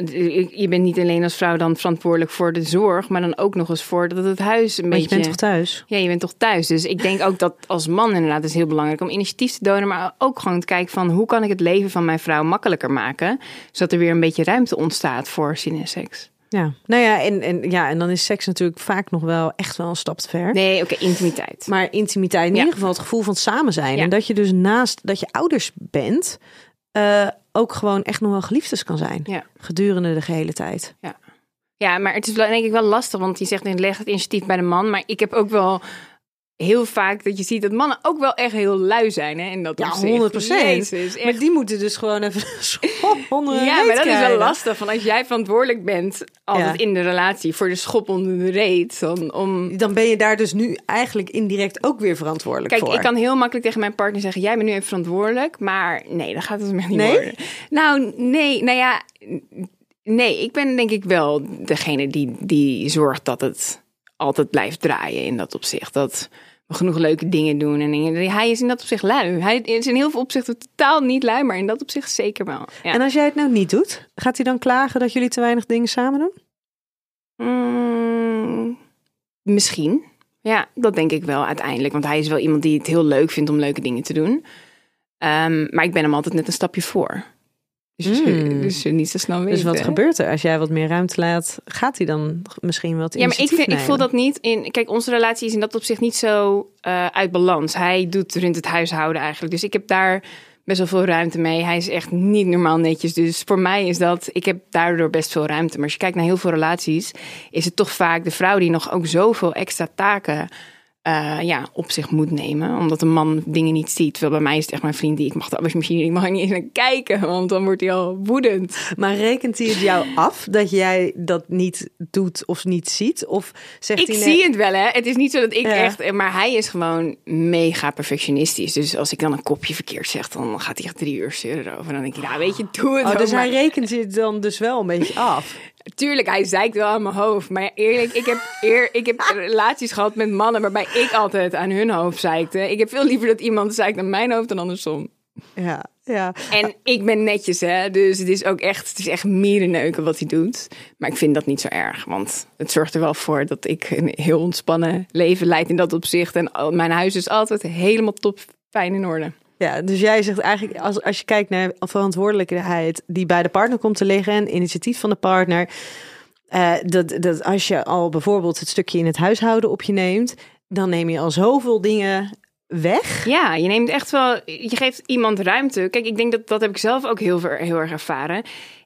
je bent niet alleen als vrouw dan verantwoordelijk voor de zorg, maar dan ook nog eens voor dat het huis een je beetje. bent toch thuis? Ja, je bent toch thuis. Dus ik denk ook dat als man inderdaad is heel belangrijk om initiatief te donen, maar ook gewoon te kijken van hoe kan ik het leven van mijn vrouw makkelijker maken, zodat er weer een beetje ruimte ontstaat voor zin en seks. Ja, nou ja, en, en, ja, en dan is seks natuurlijk vaak nog wel echt wel een stap te ver. Nee, oké, intimiteit. Maar intimiteit, in Ja. ieder geval het gevoel van samen zijn. Ja. En dat je dus naast dat je ouders bent, eh, ook gewoon echt nog wel geliefdes kan zijn. Ja. Gedurende de gehele tijd. Ja, maar het is wel, denk ik wel lastig, want je zegt leg het initiatief bij de man. Maar ik heb ook wel heel vaak dat je ziet dat mannen ook wel echt heel lui zijn. Hè, in dat Ja, opzicht. 100%. Jezus, echt. Maar die moeten dus gewoon even onder hun Ja, reet maar dat is wel lastig. Van als jij verantwoordelijk bent, altijd Ja. in de relatie, voor de schop onder de reet. Dan, om... Dan ben je daar dus nu eigenlijk indirect ook weer verantwoordelijk Kijk, voor. ik kan heel makkelijk tegen mijn partner zeggen: Jij bent nu even verantwoordelijk. Maar nee, dat gaat het niet Nee? worden. Nou, nee, nou ja. Nee, ik ben denk ik wel degene die, die zorgt dat het altijd blijft draaien in dat opzicht. Dat we genoeg leuke dingen doen en dingen. Hij is in dat opzicht lui. Hij is in heel veel opzichten totaal niet lui, maar in dat opzicht zeker wel. Ja. En als jij het nou niet doet, gaat hij dan klagen dat jullie te weinig dingen samen doen? Mm, misschien. Ja, dat denk ik wel uiteindelijk. Want hij is wel iemand die het heel leuk vindt om leuke dingen te doen. Ehm, maar ik ben hem altijd net een stapje voor. Dus, Mm. dus niet zo snel weten. Dus wat gebeurt er? Als jij wat meer ruimte laat, gaat hij dan misschien wat Ja, maar ik, vind, ik voel dat niet in. Kijk, onze relatie is in dat opzicht niet zo eh, uit balans. Hij doet rond het huishouden eigenlijk. Dus ik heb daar best wel veel ruimte mee. Hij is echt niet normaal netjes. Dus voor mij is dat. Ik heb daardoor best veel ruimte. Maar als je kijkt naar heel veel relaties, is het toch vaak de vrouw die nog ook zoveel extra taken. Eh, ja, op zich moet nemen. Omdat een man dingen niet ziet. Terwijl bij mij is het echt mijn vriend die ik mag de afwasmachine, ik mag niet eens naar kijken. Want dan wordt hij al woedend. Maar rekent hij het jou af dat jij dat niet doet of niet ziet? Of zegt Ik hij zie het wel, hè. Het is niet zo dat ik Ja. echt... Maar hij is gewoon mega perfectionistisch. Dus als ik dan een kopje verkeerd zeg, dan gaat hij echt drie uur zeuren erover. En dan denk ik, nou weet je, doe het Oh, dus maar. hij rekent het dan dus wel een beetje af. Tuurlijk, hij zeikt wel aan mijn hoofd. Maar eerlijk, ik heb, eer, ik heb relaties gehad met mannen... waarbij ik altijd aan hun hoofd zeikte. Ik heb veel liever dat iemand zeikt aan mijn hoofd dan andersom. Ja, ja. En ik ben netjes, hè. Dus het is ook echt, het is echt mierenneuken wat hij doet. Maar ik vind dat niet zo erg. Want het zorgt er wel voor dat ik een heel ontspannen leven leid in dat opzicht. En mijn huis is altijd helemaal top fijn in orde. Ja, dus jij zegt eigenlijk, als, als je kijkt naar verantwoordelijkheid die bij de partner komt te liggen en initiatief van de partner, eh, dat, dat als je al bijvoorbeeld het stukje in het huishouden op je neemt, dan neem je al zoveel dingen weg. Ja, je neemt echt wel, je geeft iemand ruimte. Kijk, ik denk dat dat heb ik zelf ook heel, heel erg ervaren.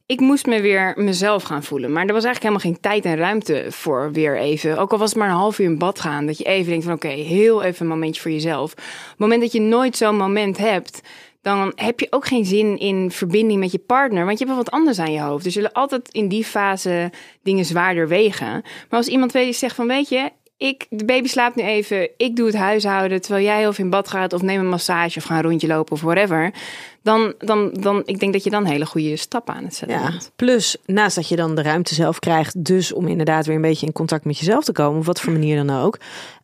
Ik moest me weer mezelf gaan voelen. Maar er was eigenlijk helemaal geen tijd en ruimte voor weer even. Ook al was het maar een half uur in bad gaan. Dat je even denkt van oké, heel even een momentje voor jezelf. Op het moment dat je nooit zo'n moment hebt... dan heb je ook geen zin in verbinding met je partner. Want je hebt wel wat anders aan je hoofd. Dus zullen altijd in die fase dingen zwaarder wegen. Maar als iemand weet, zegt van weet je... Ik, de baby slaapt nu even. Ik doe het huishouden terwijl jij veel in bad gaat. Of neem een massage of ga een rondje lopen of whatever. Dan, dan, dan, ik denk dat je dan hele goede stap aan het zetten Ja, bent. plus naast dat je dan de ruimte zelf krijgt, dus om inderdaad weer een beetje in contact met jezelf te komen, op wat voor manier dan ook.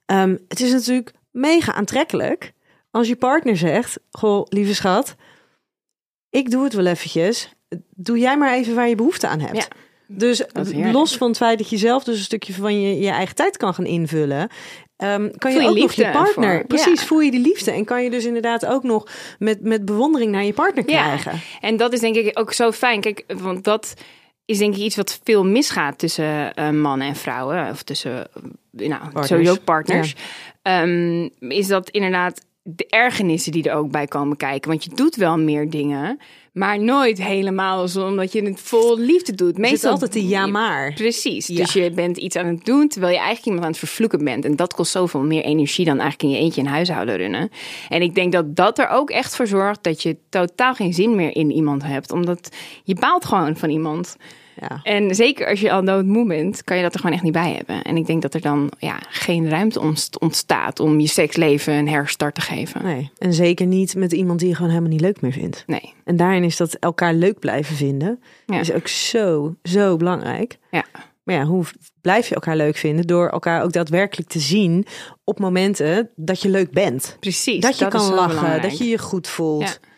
Ehm, het is natuurlijk mega aantrekkelijk als je partner zegt: Goh, lieve schat, ik doe het wel eventjes. Doe jij maar even waar je behoefte aan hebt. Ja, dus los van het feit dat je zelf dus een stukje van je, je eigen tijd kan gaan invullen, ehm, kan je Voel je ook nog je partner. voor, precies, ja. voel je die liefde. En kan je dus inderdaad ook nog met, met bewondering naar je partner Ja. krijgen. En dat is denk ik ook zo fijn. Kijk, want dat is denk ik iets wat veel misgaat tussen eh, mannen en vrouwen. Of tussen, eh, nou, Partners. sowieso partners. Ehm, is dat inderdaad de ergernissen die er ook bij komen kijken. Want je doet wel meer dingen, maar nooit helemaal zo omdat je het vol liefde doet. Er zit altijd die ja maar. Precies. Ja. Dus je bent iets aan het doen terwijl je eigenlijk iemand aan het vervloeken bent. En dat kost zoveel meer energie dan eigenlijk in je eentje een huishouden runnen. En ik denk dat dat er ook echt voor zorgt dat je totaal geen zin meer in iemand hebt. Omdat je baalt gewoon van iemand. Ja. En zeker als je al doodmoe bent, kan je dat er gewoon echt niet bij hebben. En ik denk dat er dan ja, geen ruimte ontst- ontstaat om je seksleven een herstart te geven. Nee, en zeker niet met iemand die je gewoon helemaal niet leuk meer vindt. Nee. En daarin is dat elkaar leuk blijven vinden, Ja. is ook zo, zo belangrijk. Ja. Maar ja, hoe blijf je elkaar leuk vinden? Door elkaar ook daadwerkelijk te zien op momenten dat je leuk bent. Precies. Dat je is kan lachen, belangrijk. dat je je goed voelt. Ja.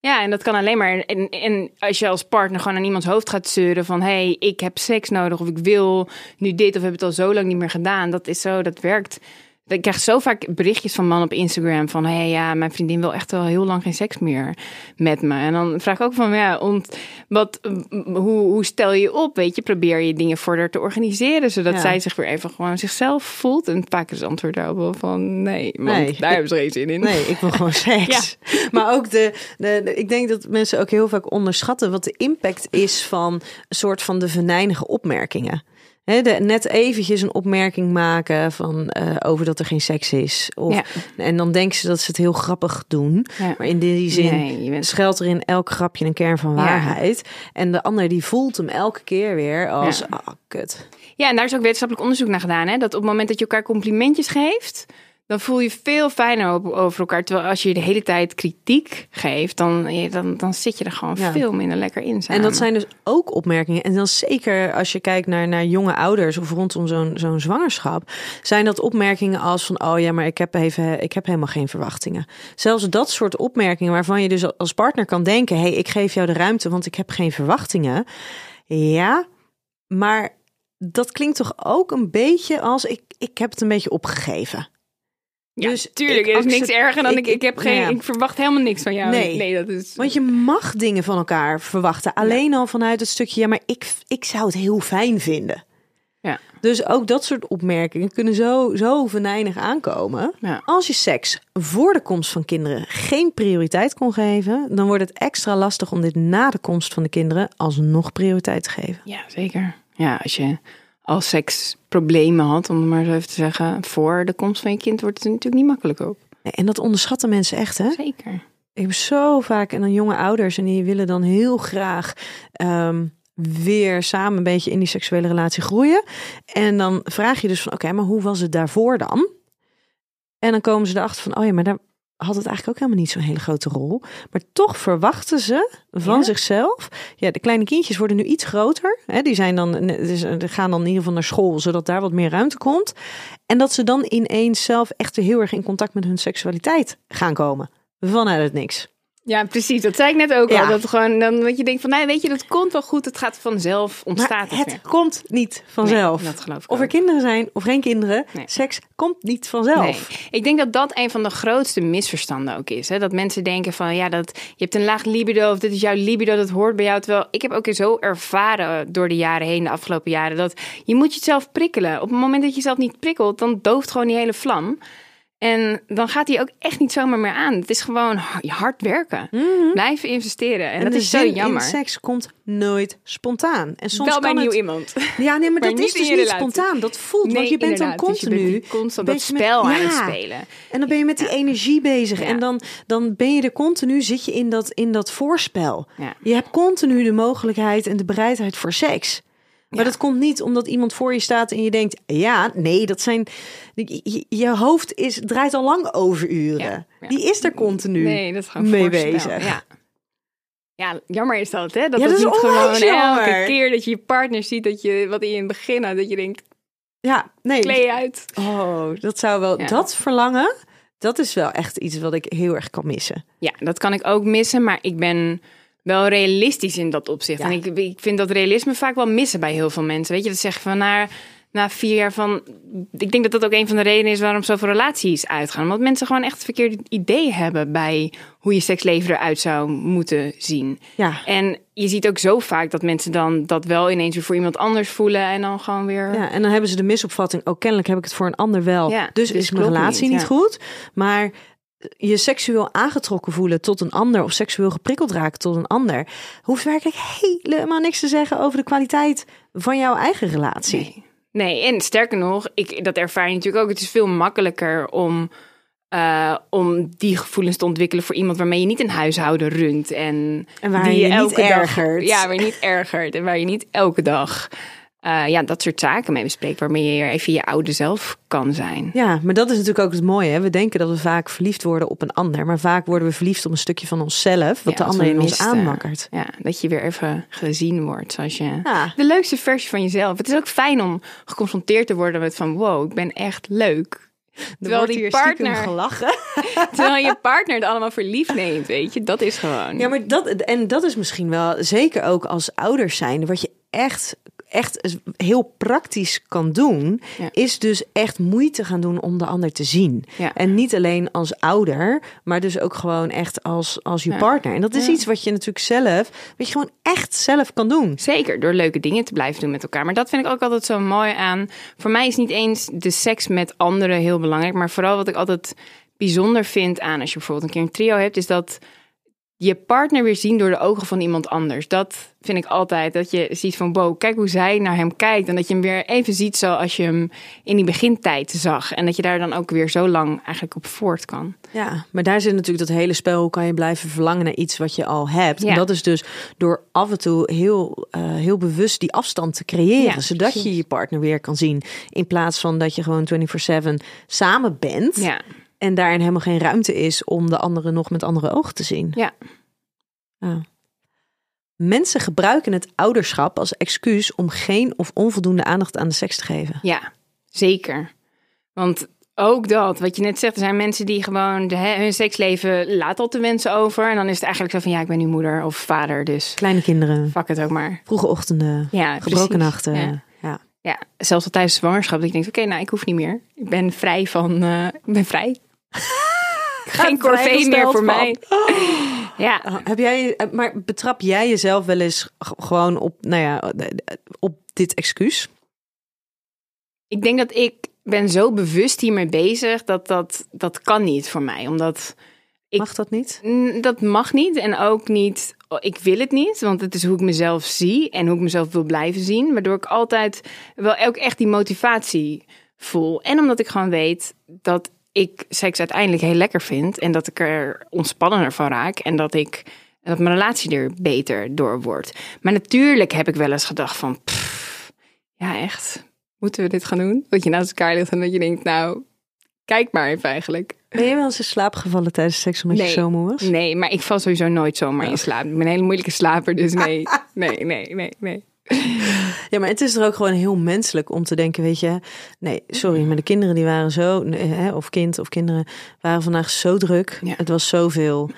Ja, en dat kan alleen maar. En, en als je als partner gewoon aan iemands hoofd gaat zeuren van hé, hey, ik heb seks nodig of ik wil nu dit of heb het al zo lang niet meer gedaan. Dat is zo, dat werkt. Ik krijg zo vaak berichtjes van mannen op Instagram van hé hey, ja, mijn vriendin wil echt wel heel lang geen seks meer met me. En dan vraag ik ook van ja, ont, wat, hoe, hoe stel je op? Weet je, probeer je dingen voor haar te organiseren zodat Ja. zij zich weer even gewoon zichzelf voelt. En vaak is het antwoord daarop wel van nee, want Nee. daar hebben ze geen zin in. Nee, ik wil gewoon seks. Maar ook de, de, de- ik denk dat mensen ook heel vaak onderschatten wat de impact is van een soort van de venijnige opmerkingen. De, net eventjes een opmerking maken van eh, over dat er geen seks is. Of, Ja. En dan denken ze dat ze het heel grappig doen. Ja. Maar in die zin Nee, je bent schuilt er in elk grapje een kern van Ja. waarheid. En de ander die voelt hem elke keer weer als, Ja. ah, kut. Ja, en daar is ook wetenschappelijk onderzoek naar gedaan. Hè? Dat op het moment dat je elkaar complimentjes geeft, dan voel je veel fijner over elkaar. Terwijl als je de hele tijd kritiek geeft, dan, dan, dan zit je er gewoon Ja. veel minder lekker in. En dat zijn dus ook opmerkingen. En dan zeker als je kijkt naar, naar jonge ouders of rondom zo'n zo'n zwangerschap, zijn dat opmerkingen als van oh ja, maar ik heb even, ik heb helemaal geen verwachtingen. Zelfs dat soort opmerkingen waarvan je dus als partner kan denken, hé, hey, ik geef jou de ruimte, want ik heb geen verwachtingen. Ja, maar dat klinkt toch ook een beetje als ik, ik heb het een beetje opgegeven. Ja, Dus tuurlijk. Er is niks erger dan ik- ik. Ik, heb geen. ja. Ik verwacht helemaal niks van jou. Nee. nee dat is. Want je mag dingen van elkaar verwachten. Alleen al vanuit het stukje, ja, maar ik, ik zou het heel fijn vinden. Ja. Dus ook dat soort opmerkingen kunnen zo, zo venijnig aankomen. Ja. Als je seks voor de komst van kinderen geen prioriteit kon geven, dan wordt het extra lastig om dit na de komst van de kinderen alsnog prioriteit te geven. Ja, zeker. Ja, als je al seksproblemen had, om het maar zo even te zeggen, voor de komst van je kind, wordt het er natuurlijk niet makkelijk op. En dat onderschatten mensen echt, hè? Zeker. Ik heb zo vaak en dan jonge ouders en die willen dan heel graag ehm, weer samen een beetje in die seksuele relatie groeien. En dan vraag je dus van oké, maar hoe was het daarvoor dan? En dan komen ze erachter van oh ja, maar daar had het eigenlijk ook helemaal niet zo'n hele grote rol. Maar toch verwachten ze van Ja? zichzelf. Ja, de kleine kindjes worden nu iets groter. Hè, die zijn dan, dus, eh, gaan dan in ieder geval naar school, zodat daar wat meer ruimte komt. En dat ze dan ineens zelf echt heel erg in contact met hun seksualiteit gaan komen. Vanuit het niks. Ja, precies. Dat zei ik net ook Ja. al. Dat gewoon dan dat je denkt van, nee, weet je, dat komt wel goed. Het gaat vanzelf ontstaat Maar het. komt niet vanzelf. Nee, dat geloof ik of er ook. kinderen zijn of geen kinderen, Nee. seks komt niet vanzelf. Nee. Ik denk dat dat een van de grootste misverstanden ook is. Hè? Dat mensen denken van ja, dat, je hebt een laag libido of dit is jouw libido, dat hoort bij jou. Terwijl ik heb ook zo ervaren door de jaren heen, de afgelopen jaren, dat je moet jezelf prikkelen. Op het moment dat je jezelf niet prikkelt, dan dooft gewoon die hele vlam. En dan gaat die ook echt niet zomaar meer aan. Het is gewoon ha- hard werken. Blijven investeren. En, Mhm. En dat is zo jammer. in seks komt nooit spontaan. En soms Wel bij kan nieuw het... iemand. Ja, nee, maar, Maar dat is dus niet spontaan. Dat voelt, want je bent dan. Dus je continu... bent die constant dat met- spel aan het spelen. En dan ben je met die energie bezig. Ja. En dan, dan ben je er continu, zit je in dat, in dat voorspel. Je hebt continu de mogelijkheid en de bereidheid voor seks. Maar dat komt niet omdat iemand voor je staat en je denkt... ja, nee, dat zijn... Je, hoofd is, draait al lang overuren. Ja, ja. Die is er continu Nee, dat is mee bezig. Ja. ja, jammer is dat, hè? Dat Ja, het dat is niet gewoon jammer. elke keer dat je je partner ziet, dat je wat in het begin had, dat je denkt, Ja, nee. klee uit. Oh, dat zou wel... Ja. Dat verlangen, dat is wel echt iets wat ik heel erg kan missen. Ja, dat kan ik ook missen, maar ik ben wel realistisch in dat opzicht. Ja. En ik, ik vind dat realisme vaak wel missen bij heel veel mensen. Weet je, dat zeggen van na, na vier jaar van... Ik denk dat dat ook een van de redenen is waarom zoveel relaties uitgaan. Omdat mensen gewoon echt het verkeerde idee hebben bij hoe je seksleven eruit zou moeten zien. Ja. En je ziet ook zo vaak dat mensen dan dat wel ineens weer voor iemand anders voelen en dan gewoon weer. Ja, en dan hebben ze de misopvatting, oh kennelijk heb ik het voor een ander wel. Ja, dus dus is mijn relatie niet, niet, ja. goed. Maar je seksueel aangetrokken voelen tot een ander of seksueel geprikkeld raken tot een ander, hoeft werkelijk helemaal niks te zeggen over de kwaliteit van jouw eigen relatie. Nee. nee, en sterker nog, ik, dat ervaar je natuurlijk ook. Het is veel makkelijker om, eh, om die gevoelens te ontwikkelen voor iemand waarmee je niet een huishouden runt. En, En waar die je je niet elke dag- ergert. ja, waar je niet ergert en waar je niet elke dag eh, ja, dat soort zaken mee bespreekt. Waarmee je even je oude zelf kan zijn. Ja, maar dat is natuurlijk ook het mooie. Hè? We denken dat we vaak verliefd worden op een ander, maar vaak worden we verliefd op een stukje van onszelf, wat Ja, de ander in ons aanmakkert. Ja, dat je weer even gezien wordt zoals je... Ja. De leukste versie van jezelf. Het is ook fijn om geconfronteerd te worden met van... wow, ik ben echt leuk. Terwijl die partner, gelachen. terwijl je partner het allemaal voor lief neemt, weet je. Dat is gewoon... Ja, maar dat, en dat is misschien wel, zeker ook als ouders zijn, wat je echt, echt heel praktisch kan doen, Ja. is dus echt moeite gaan doen om de ander te zien. Ja. En niet alleen als ouder, maar dus ook gewoon echt als, als je Ja. partner. En dat is iets wat je natuurlijk zelf, wat je gewoon echt zelf kan doen. Zeker, door leuke dingen te blijven doen met elkaar. Maar dat vind ik ook altijd zo mooi aan. Voor mij is niet eens de seks met anderen heel belangrijk. Maar vooral wat ik altijd bijzonder vind aan als je bijvoorbeeld een keer een trio hebt, is dat je partner weer zien door de ogen van iemand anders. Dat vind ik altijd. Dat je ziet van, wow, kijk hoe zij naar hem kijkt. En dat je hem weer even ziet zoals je hem in die begintijd zag. En dat je daar dan ook weer zo lang eigenlijk op voort kan. Ja, maar daar zit natuurlijk dat hele spel. Hoe kan je blijven verlangen naar iets wat je al hebt? Ja. En dat is dus door af en toe heel, eh, heel bewust die afstand te creëren. Ja, zodat precies. je je partner weer kan zien. In plaats van dat je gewoon 24-7 samen bent. Ja, En daarin helemaal geen ruimte is om de andere nog met andere ogen te zien. ja. Ja. Mensen gebruiken het ouderschap als excuus om geen of onvoldoende aandacht aan de seks te geven. Ja, zeker. Want ook dat, wat je net zegt, er zijn mensen die gewoon de, hun seksleven laat al te wensen over. En dan is het eigenlijk zo van, ja, ik ben nu moeder of vader, dus Kleine kinderen, fuck het ook maar. vroege ochtenden, Ja, gebroken nachten. Ja. Ja. Ja, zelfs al tijdens de zwangerschap. Dat ik denk, oké, nou, ik hoef niet meer. Ik ben vrij van, eh, ik ben vrij. Geen corvée meer voor van. mij. Ja, Ah, Heb jij, eh, maar betrap jij jezelf wel eens gewoon op, nou ja, eh, op dit excuus? ik denk dat ik ben zo bewust hiermee bezig dat dat, dat kan niet voor mij. Omdat Ik- Mag dat niet? Dat mag niet en ook niet. oh, Ik wil het niet, want het is hoe ik mezelf zie en hoe ik mezelf wil blijven zien. Waardoor ik altijd wel ook echt die motivatie voel. En omdat ik gewoon weet dat ik seks uiteindelijk heel lekker vind en dat ik er ontspannender van raak en dat ik dat mijn relatie er beter door wordt. Maar natuurlijk heb ik wel eens gedacht van, pff, ja echt, moeten we dit gaan doen? Dat je naast elkaar ligt en dat je denkt, nou, kijk maar even eigenlijk. Ben je wel eens in slaap gevallen tijdens seks omdat je Nee. zo moe was? Nee, maar ik val sowieso nooit zomaar Oh. in slaap. Ik ben een hele moeilijke slaper, dus nee. Nee, nee, nee, nee. Ja, maar het is er ook gewoon heel menselijk om te denken, weet je, nee, sorry, maar de kinderen die waren zo, hè, of kind of kinderen waren vandaag zo druk. Ja. Het was zoveel.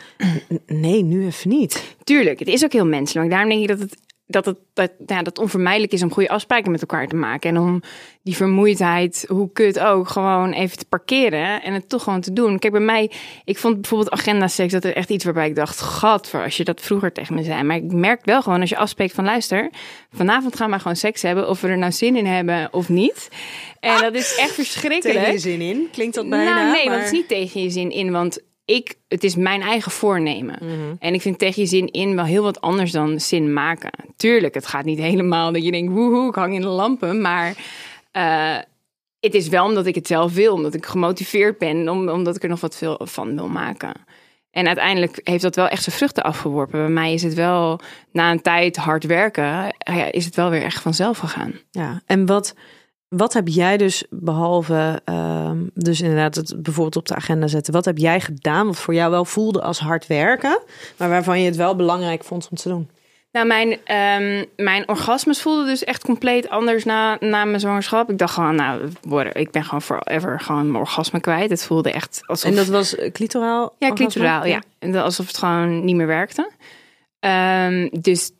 Nee, nu even niet. Tuurlijk, het is ook heel menselijk. Daarom denk ik dat het, dat het dat, ja, dat onvermijdelijk is om goede afspraken met elkaar te maken. En om die vermoeidheid, hoe kut ook, gewoon even te parkeren en het toch gewoon te doen. Kijk, bij mij, ik vond bijvoorbeeld agenda seks, dat is echt iets waarbij ik dacht, gadver, als je dat vroeger tegen me zei. Maar ik merk wel gewoon, als je afspreekt van luister, vanavond gaan we gewoon seks hebben, of we er nou zin in hebben of niet. En dat is echt verschrikkelijk. Tegen je zin in? Klinkt dat bijna? Nou, nee, maar... want het is niet tegen je zin in. Want ik, het is mijn eigen voornemen. Mhm. En ik vind tegen je zin in wel heel wat anders dan zin maken. Tuurlijk, het gaat niet helemaal dat je denkt, woehoe, ik hang in de lampen. Maar eh, het is wel omdat ik het zelf wil. Omdat ik gemotiveerd ben. Om, omdat ik er nog wat veel van wil maken. En uiteindelijk heeft dat wel echt zijn vruchten afgeworpen. Bij mij is het wel, na een tijd hard werken, eh, is het wel weer echt vanzelf gegaan. Ja, en wat, wat heb jij dus, behalve ehm, dus inderdaad het bijvoorbeeld op de agenda zetten, wat heb jij gedaan wat voor jou wel voelde als hard werken, maar waarvan je het wel belangrijk vond om te doen? Nou, mijn, ehm, mijn orgasmes voelden dus echt compleet anders na, na mijn zwangerschap. Ik dacht gewoon, nou, worden- ik ben gewoon forever gewoon mijn orgasme kwijt. Het voelde echt alsof... En dat was eh, clitoraal? ja, orgasme? clitoraal, ja. En Alsof het gewoon niet meer werkte. Ehm, dus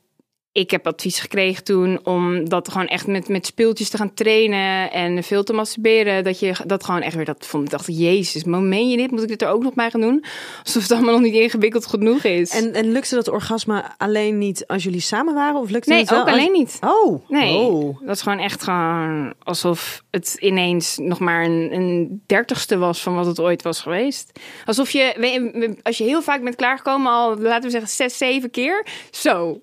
ik heb advies gekregen toen om dat gewoon echt met, met speeltjes te gaan trainen en veel te masturberen. Dat je dat gewoon echt weer dat vond. Ik dacht, jezus, maar meen je dit? Moet ik dit er ook nog bij gaan doen? Alsof het allemaal nog niet ingewikkeld genoeg is. En, en lukte dat orgasme alleen niet als jullie samen waren? Of lukte nee, het wel ook als- alleen niet. Oh, Nee, oh. dat is gewoon echt gewoon alsof het ineens nog maar een, een dertigste was van wat het ooit was geweest. Alsof je, als je heel vaak bent klaargekomen, al laten we zeggen zes, zeven keer, zo.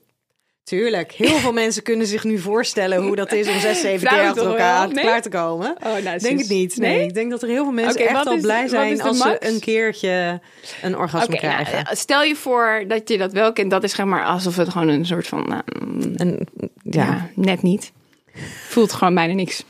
Tuurlijk. Heel veel mensen kunnen zich nu voorstellen hoe dat is om zes, zeven keer achter elkaar? Nee? klaar te komen. Oh, nou, denk het niet. Nee. ik denk dat er heel veel mensen echt al is- blij zijn als max? ze een keertje een orgasme nou, krijgen. stel je voor dat je dat wel kent. Dat is zeg maar alsof het gewoon een soort van, nou, En, ja. ja. net niet. Voelt gewoon bijna niks.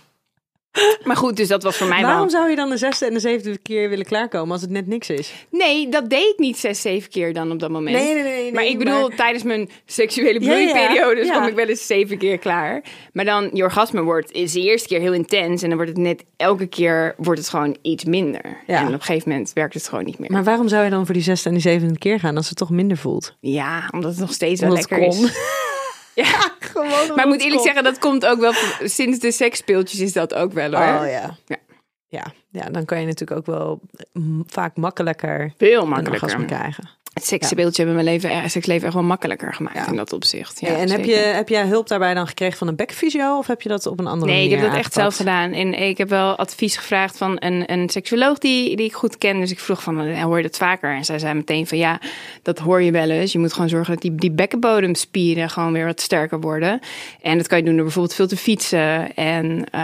Maar goed, dus dat was voor mij Waarom wel... zou je dan de zesde en de zevende keer willen klaarkomen als het net niks is? Nee, dat deed ik niet zes, zeven keer dan op dat moment. Nee, nee, nee, nee, maar ik bedoel, maar- tijdens mijn seksuele Ja, ja, kom ik wel eens zeven keer klaar. Maar dan, je orgasme wordt, is de eerste keer heel intens. En dan wordt het net, elke keer wordt het gewoon iets minder. Ja. En op een gegeven moment werkt het gewoon niet meer. Maar waarom zou je dan voor die zesde en die zevende keer gaan als het toch minder voelt? ja, omdat het nog steeds wel Omdat lekker is. Ja, Gewoon maar ik moet eerlijk zeggen, dat komt ook wel, sinds de seksspeeltjes is dat ook wel hoor. Oh ja. Ja. ja. Ja, dan kan je natuurlijk ook wel vaak makkelijker Veel makkelijker. krijgen. Het seksspeeltje hebben mijn leven, seksleven echt wel makkelijker gemaakt Ja. in dat opzicht. Ja, en heb, je, heb jij hulp daarbij dan gekregen van een bekfysio of heb je dat op een andere Nee, ik manier heb dat echt zelf gedaan. En ik heb wel advies gevraagd van een, een seksuoloog die, die ik goed ken. Dus ik vroeg van, hoor je dat vaker? En zij zei meteen van, ja, dat hoor je wel eens. Je moet gewoon zorgen dat die, die bekkenbodemspieren gewoon weer wat sterker worden. En dat kan je doen door bijvoorbeeld veel te fietsen. En eh,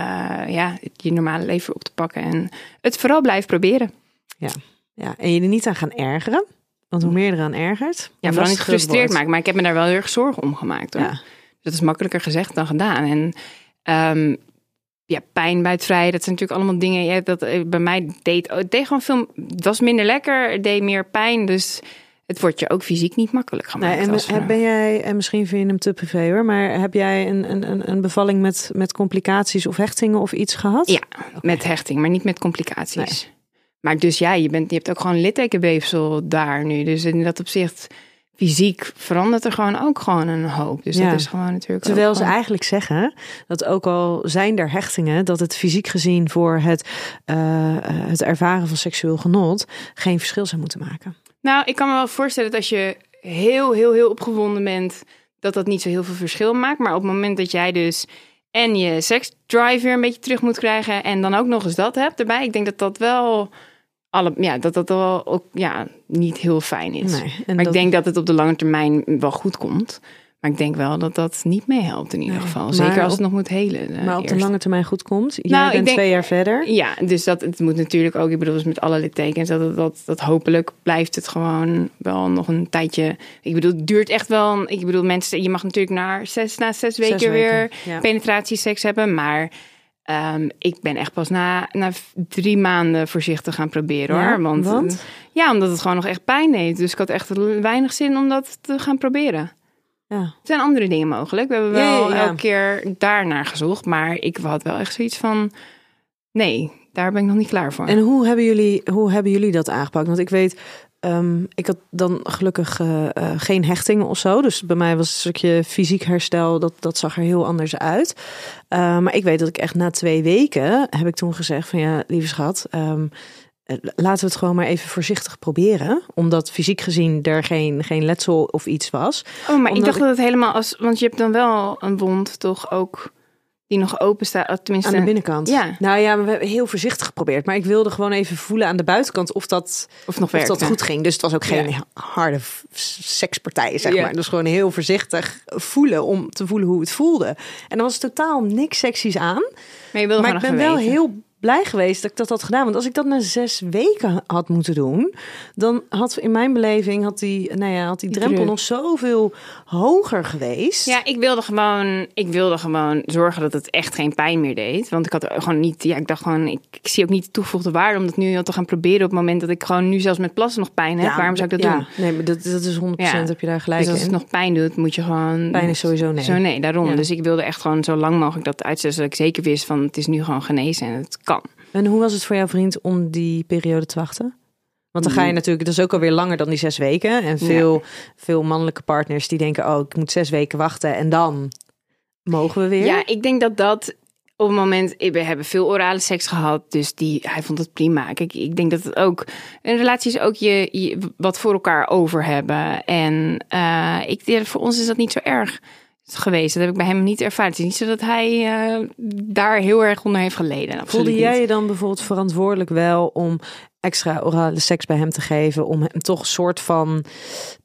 ja, je normale leven op te pakken. En het vooral blijven proberen. Ja, en je er niet aan gaan ergeren. Want hoe meer je eraan ergert, Ja, vooral niet gefrustreerd maken. Maar ik heb me daar wel heel erg zorgen om gemaakt. Hoor. Ja. Dat is makkelijker gezegd dan gedaan. En ehm, ja, pijn bij het vrij, dat zijn natuurlijk allemaal dingen. Ja, dat eh, bij mij deed, het deed gewoon veel. Het was minder lekker, het deed meer pijn. Dus het wordt je ook fysiek niet makkelijk gemaakt. Nee, en als ben jij, en misschien vind je hem te privé hoor, maar heb jij een, een, een- een bevalling met, met complicaties of hechtingen of iets gehad? Ja, met hechting, maar niet met complicaties. Maar dus ja, je, bent, je hebt ook gewoon littekenweefsel daar nu. Dus in dat opzicht fysiek verandert er gewoon ook gewoon een hoop. Dus Ja. dat is gewoon natuurlijk. Terwijl ze gewoon- eigenlijk zeggen dat ook al zijn er hechtingen, dat het fysiek gezien voor het, eh, eh, het ervaren van seksueel genot geen verschil zou moeten maken. Nou, ik kan me wel voorstellen dat als je heel, heel, heel opgewonden bent, dat dat niet zo heel veel verschil maakt. Maar op het moment dat jij dus en je seksdrive weer een beetje terug moet krijgen en dan ook nog eens dat hebt erbij, ik denk dat dat wel alle, ja, dat dat wel ook ja, niet heel fijn is. Nee, maar dat- ik denk dat het op de lange termijn wel goed komt. Maar ik denk wel dat dat niet meehelpt in ieder Nee, geval. Zeker als op- het nog moet helen. eh, maar op de lange termijn goed komt. Jij Nou, ik bent denk- twee jaar verder. Ja, dus dat het moet natuurlijk ook, ik bedoel, dus met alle littekens, dat, dat, dat, dat hopelijk blijft het gewoon wel nog een tijdje. Ik bedoel, het duurt echt wel. Ik bedoel, mensen, je mag natuurlijk na zes, na zes weken, weken, weer ja. penetratieseks hebben, maar. Ehm, ik ben echt pas na, na drie maanden voorzichtig gaan proberen Ja, hoor. Want, want? eh, ja, omdat het gewoon nog echt pijn deed. Dus ik had echt weinig zin om dat te gaan proberen. Ja. Er zijn andere dingen mogelijk. We hebben wel ja, ja. elke keer daarnaar gezocht. Maar ik had wel echt zoiets van... Nee, daar ben ik nog niet klaar voor. En hoe hebben jullie, hoe hebben jullie dat aangepakt? Want ik weet, ehm, ik had dan gelukkig eh, eh, geen hechtingen of zo. Dus bij mij was een stukje fysiek herstel, dat, dat zag er heel anders uit. Eh, maar ik weet dat ik echt na twee weken heb ik toen gezegd van ja, lieve schat, ehm, eh, laten we het gewoon maar even voorzichtig proberen. Omdat fysiek gezien er geen, geen letsel of iets was. oh, maar ik dacht ik- dat het helemaal als... Want je hebt dan wel een wond toch ook... Die nog open staat. oh, Tenminste, Aan de binnenkant. Ja. Nou ja, we hebben heel voorzichtig geprobeerd. Maar ik wilde gewoon even voelen aan de buitenkant of dat Of nog of dat goed ging. Dus het was ook geen Ja. harde sekspartij, zeg Ja. maar. Dus gewoon heel voorzichtig voelen om te voelen hoe het voelde. En er was totaal niks seksies aan. Maar je wilde maar ik ben wel heel blij geweest dat ik dat had gedaan. Want als ik dat na zes weken had moeten doen, dan had in mijn beleving had die, nou ja, had die drempel druk. nog zoveel hoger geweest. Ja, ik wilde gewoon, ik wilde gewoon zorgen dat het echt geen pijn meer deed. Want ik had gewoon niet, ja, ik dacht gewoon, ik, ik zie ook niet de toegevoegde waarde om dat nu al te gaan proberen op het moment dat ik gewoon nu zelfs met plassen nog pijn heb. Waarom zou ik dat ja, doen? Nee, maar dat, dat is 100% Ja. heb je daar gelijk Dus als in. het nog pijn doet, moet je gewoon. Pijn is sowieso nee. Zo nee, daarom. Dus ik wilde echt gewoon zo lang mogelijk dat uitzetten, zodat ik zeker wist van het is nu gewoon genezen en het kan. En hoe was het voor jouw vriend om die periode te wachten? Want dan ga je Mm. natuurlijk, dat is ook alweer langer dan die zes weken. En veel, veel mannelijke partners die denken, oh, ik moet zes weken wachten en dan mogen we weer. Ja, ik denk dat dat op het moment, we hebben veel orale seks gehad, dus die, hij vond het prima. Kijk, ik denk dat het ook, een relatie is ook je, je wat voor elkaar over hebben. En eh, ik, voor ons is dat niet zo erg geweest. Dat heb ik bij hem niet ervaren. Het is niet zo dat hij eh, daar heel erg onder heeft geleden. Absoluut Voelde jij je dan bijvoorbeeld verantwoordelijk wel om extra orale seks bij hem te geven, om hem toch een soort van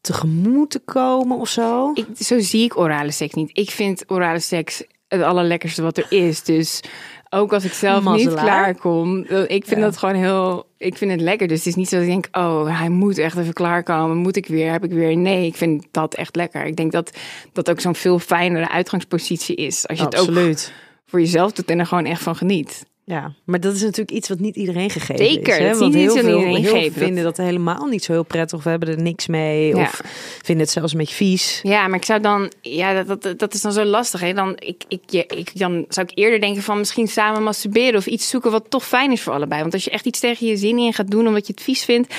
tegemoet te komen of zo? Ik, zo zie ik orale seks niet. Ik vind orale seks het allerlekkerste wat er is. Dus ook als ik zelf niet Mazzelaar. klaarkom, eh, ik vind Ja. dat gewoon heel. Ik vind het lekker. Dus het is niet zo dat ik denk, oh, hij moet echt even klaarkomen. Moet ik weer? Heb ik weer? Nee, ik vind dat echt lekker. Ik denk dat dat ook zo'n veel fijnere uitgangspositie is. Als je het ook voor jezelf doet en er gewoon echt van geniet. Ja, maar dat is natuurlijk iets wat niet iedereen gegeven Zeker, is. Hè? dat Want niet heel veel, iedereen heel geeft. veel vinden dat helemaal niet zo heel prettig of hebben er niks mee. Ja. Of vinden het zelfs een beetje vies. Ja, maar ik zou dan, ja, dat, dat, dat is dan zo lastig. Hè? Dan, ik, ik, ik, dan zou ik eerder denken van misschien samen masturberen of iets zoeken wat toch fijn is voor allebei. Want als je echt iets tegen je zin in gaat doen omdat je het vies vindt,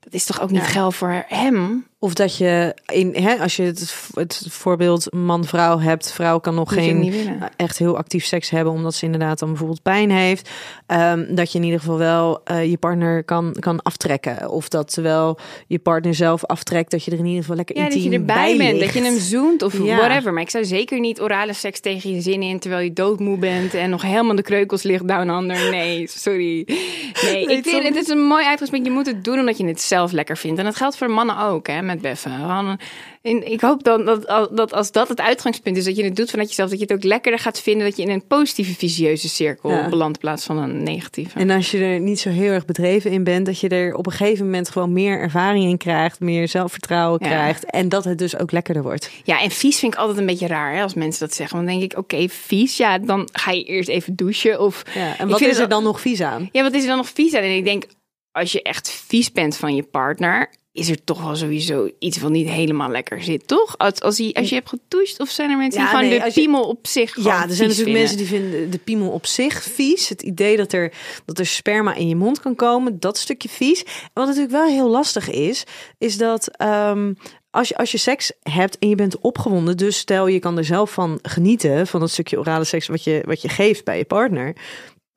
dat is toch ook niet Ja. geil voor hem. Of dat je, in, hè, als je het, het voorbeeld man-vrouw hebt, vrouw kan nog geen echt heel actief seks hebben, omdat ze inderdaad dan bijvoorbeeld pijn heeft. Ehm, dat je in ieder geval wel eh, je partner kan, kan aftrekken. Of dat terwijl je partner zelf aftrekt, dat je er in ieder geval lekker Ja, dat intiem je erbij bij bent, ligt. dat je hem zoent of Ja. whatever. Maar ik zou zeker niet orale seks tegen je zin in terwijl je doodmoe bent en nog helemaal de kreukels ligt down under. Nee, sorry. Nee, Nee, ik vind het is een mooi uitgangspunt. Je moet het doen omdat je het zelf lekker vindt. En dat geldt voor mannen ook, hè, met beffen. En ik hoop dan dat, dat als dat het uitgangspunt is, dat je het doet vanuit jezelf, dat je het ook lekkerder gaat vinden, dat je in een positieve visieuze cirkel Ja. belandt in plaats van een negatieve. En als je er niet zo heel erg bedreven in bent, dat je er op een gegeven moment gewoon meer ervaring in krijgt, meer zelfvertrouwen Ja. krijgt. En dat het dus ook lekkerder wordt. Ja, en vies vind ik altijd een beetje raar hè, als mensen dat zeggen. Want dan denk ik, oké, vies, ja, dan ga je eerst even douchen. Of Ja, en wat is er dan nog vies aan? Ja, wat is er dan nog vies aan? En ik denk, als je echt vies bent van je partner, is er toch wel sowieso iets wat niet helemaal lekker zit, toch? Als, als, hij, als je hebt gedoucht, of zijn er mensen Ja, die gewoon nee, de je- piemel op zich Ja, er zijn natuurlijk vinden? mensen die vinden de piemel op zich vies. Het idee dat er, dat er sperma in je mond kan komen, dat stukje vies. En wat natuurlijk wel heel lastig is, is dat ehm, als je, als je seks hebt en je bent opgewonden, dus stel je kan er zelf van genieten, van dat stukje orale seks wat je, wat je geeft bij je partner.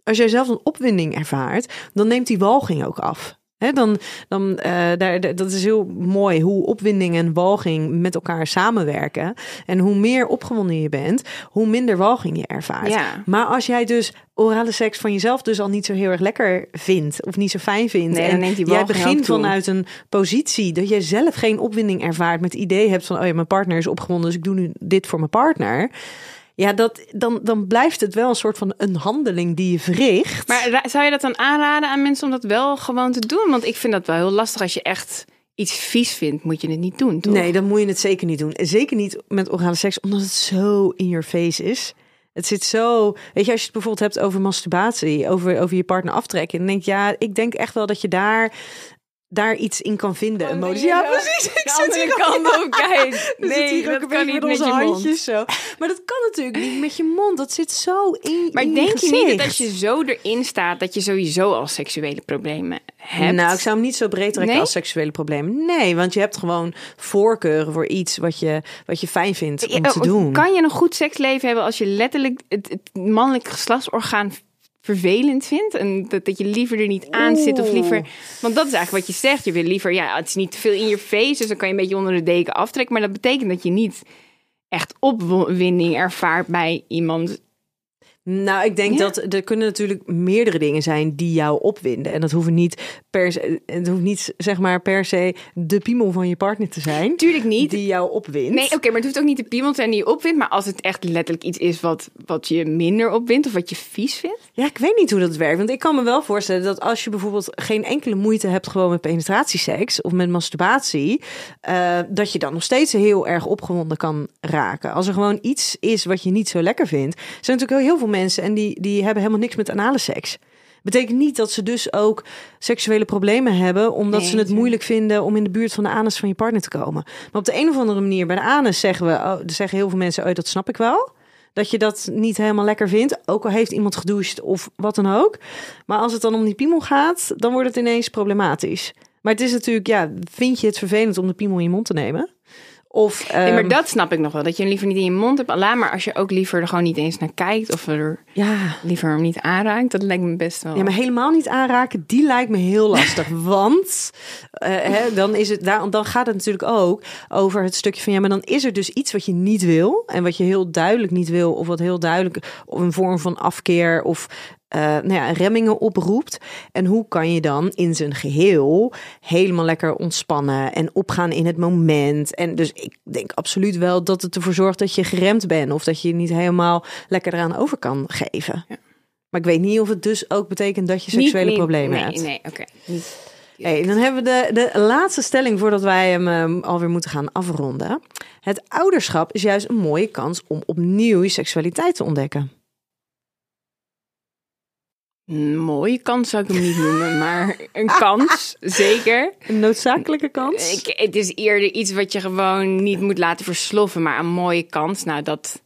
Als jij zelf een opwinding ervaart, dan neemt die walging ook af. Dan, dan, eh, daar, dat is heel mooi hoe opwinding en walging met elkaar samenwerken. En hoe meer opgewonden je bent, hoe minder walging je ervaart. Ja. Maar als jij dus orale seks van jezelf dus al niet zo heel erg lekker vindt of niet zo fijn vindt. Nee, en jij begint vanuit een positie dat je zelf geen opwinding ervaart met het idee hebt van oh ja, mijn partner is opgewonden, dus ik doe nu dit voor mijn partner. Ja, dat, dan, dan blijft het wel een soort van een handeling die je verricht. Maar zou je dat dan aanraden aan mensen om dat wel gewoon te doen? Want ik vind dat wel heel lastig. Als je echt iets vies vindt, moet je het niet doen, toch? Nee, dan moet je het zeker niet doen. En Zeker niet met orale seks, omdat het zo in your face is. Het zit zo. Weet je, als je het bijvoorbeeld hebt over masturbatie, over, over je partner aftrekken. Dan denk ik, ja, ik denk echt wel dat je daar, daar iets in kan vinden. een modus. Ja, precies. Ik zit hier kant ook- kijk. Nee, hier ook dat kan niet met met onze je mond. handjes zo. Maar dat kan natuurlijk niet met je mond. Dat zit zo in, Maar in denk je niet dat als je zo erin staat, dat je sowieso al seksuele problemen hebt? Nou, ik zou hem niet zo breed trekken Nee? als seksuele problemen. Nee, want je hebt gewoon voorkeuren voor iets wat je, wat je fijn vindt om Ja, te doen. Kan je een goed seksleven hebben als je letterlijk het, het mannelijk geslachtsorgaan vervelend vindt? En dat, dat je liever er niet aan zit of liever... Want dat is eigenlijk wat je zegt. Je wil liever, ja, het is niet te veel in je face, dus dan kan je een beetje onder de deken aftrekken. Maar dat betekent dat je niet echt opwinding ervaart bij iemand. Nou, ik denk Ja. dat er kunnen natuurlijk meerdere dingen zijn die jou opwinden. En dat hoeven niet per se, het hoeft niet zeg maar per se de piemel van je partner te zijn. Tuurlijk niet. Die jou opwindt. Nee, oké, maar het hoeft ook niet de piemel te zijn die je opwindt. Maar als het echt letterlijk iets is wat, wat je minder opwindt of wat je vies vindt. Ja, ik weet niet hoe dat werkt. Want ik kan me wel voorstellen dat als je bijvoorbeeld geen enkele moeite hebt gewoon met penetratieseks of met masturbatie, eh, dat je dan nog steeds heel erg opgewonden kan raken. Als er gewoon iets is wat je niet zo lekker vindt. Zijn natuurlijk heel veel mensen en die, die hebben helemaal niks met anale seks. Betekent niet dat ze dus ook seksuele problemen hebben, omdat Nee, ze het moeilijk vinden om in de buurt van de anus van je partner te komen. Maar op de een of andere manier bij de anus zeggen we, oh, zeggen heel veel mensen, oh, dat snap ik wel. Dat je dat niet helemaal lekker vindt, ook al heeft iemand gedoucht of wat dan ook. Maar als het dan om die piemel gaat, dan wordt het ineens problematisch. Maar het is natuurlijk, ja, vind je het vervelend om de piemel in je mond te nemen? Of, Nee, maar ehm, dat snap ik nog wel. Dat je hem liever niet in je mond hebt. Alleen maar als je ook liever er gewoon niet eens naar kijkt. Of er ja, liever hem niet aanraakt. Dat lijkt me best wel. Ja, maar helemaal niet aanraken, die lijkt me heel lastig. Want eh, hè, dan, is het, daar, dan gaat het natuurlijk ook over het stukje van ja, maar dan is er dus iets wat je niet wil. En wat je heel duidelijk niet wil, of wat heel duidelijk of een vorm van afkeer of eh, nou ja, remmingen oproept. En hoe kan je dan in zijn geheel helemaal lekker ontspannen en opgaan in het moment? En dus ik denk absoluut wel dat het ervoor zorgt dat je geremd bent of dat je je niet helemaal lekker eraan over kan geven. Maar ik weet niet of het dus ook betekent dat je seksuele niet- problemen nee, hebt. Nee, oké. Niet- Hey, dan hebben we de, de laatste stelling voordat wij hem ehm, alweer moeten gaan afronden. Het ouderschap is juist een mooie kans om opnieuw je seksualiteit te ontdekken. Een mooie kans zou ik hem niet noemen. Maar een kans, zeker. Een noodzakelijke kans? Ik, het is eerder iets wat je gewoon niet moet laten versloffen. Maar een mooie kans, nou dat...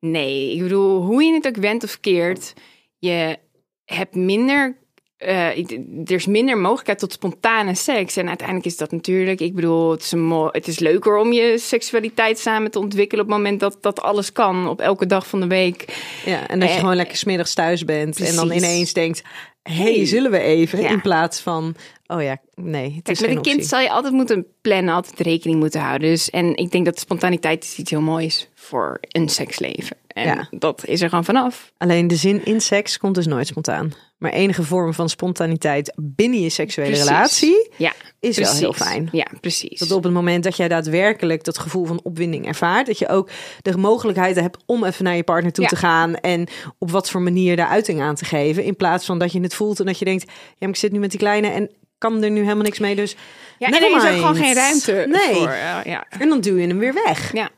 Nee, ik bedoel, hoe je het ook went of keert... Je hebt minder... eh, er is minder mogelijkheid tot spontane seks. En uiteindelijk is dat natuurlijk... Ik bedoel, het is, een het is leuker om je seksualiteit samen te ontwikkelen... op het moment dat dat alles kan. Op elke dag van de week. Ja, en dat je Eh, gewoon lekker smiddags thuis bent en dan ineens denkt... hey, Hey. zullen we even? Ja. In plaats van, oh ja, nee, het Kijk, met een kind zal je altijd moeten plannen, altijd rekening moeten houden. Dus, en ik denk dat spontaniteit is iets heel moois voor een seksleven. En Ja. dat is er gewoon vanaf. Alleen de zin in seks komt dus nooit spontaan. Maar enige vorm van spontaniteit binnen je seksuele Precies. relatie Ja, is precies. wel heel fijn. Ja, precies. Dat op het moment dat jij daadwerkelijk dat gevoel van opwinding ervaart, dat je ook de mogelijkheid hebt om even naar je partner toe Ja. te gaan en op wat voor manier daar uiting aan te geven. In plaats van dat je het voelt en dat je denkt, ja, maar ik zit nu met die kleine en kan er nu helemaal niks mee. Dus ja, en er is ook gewoon geen ruimte Nee. voor. Ja, ja. En dan duw je hem weer weg. ja.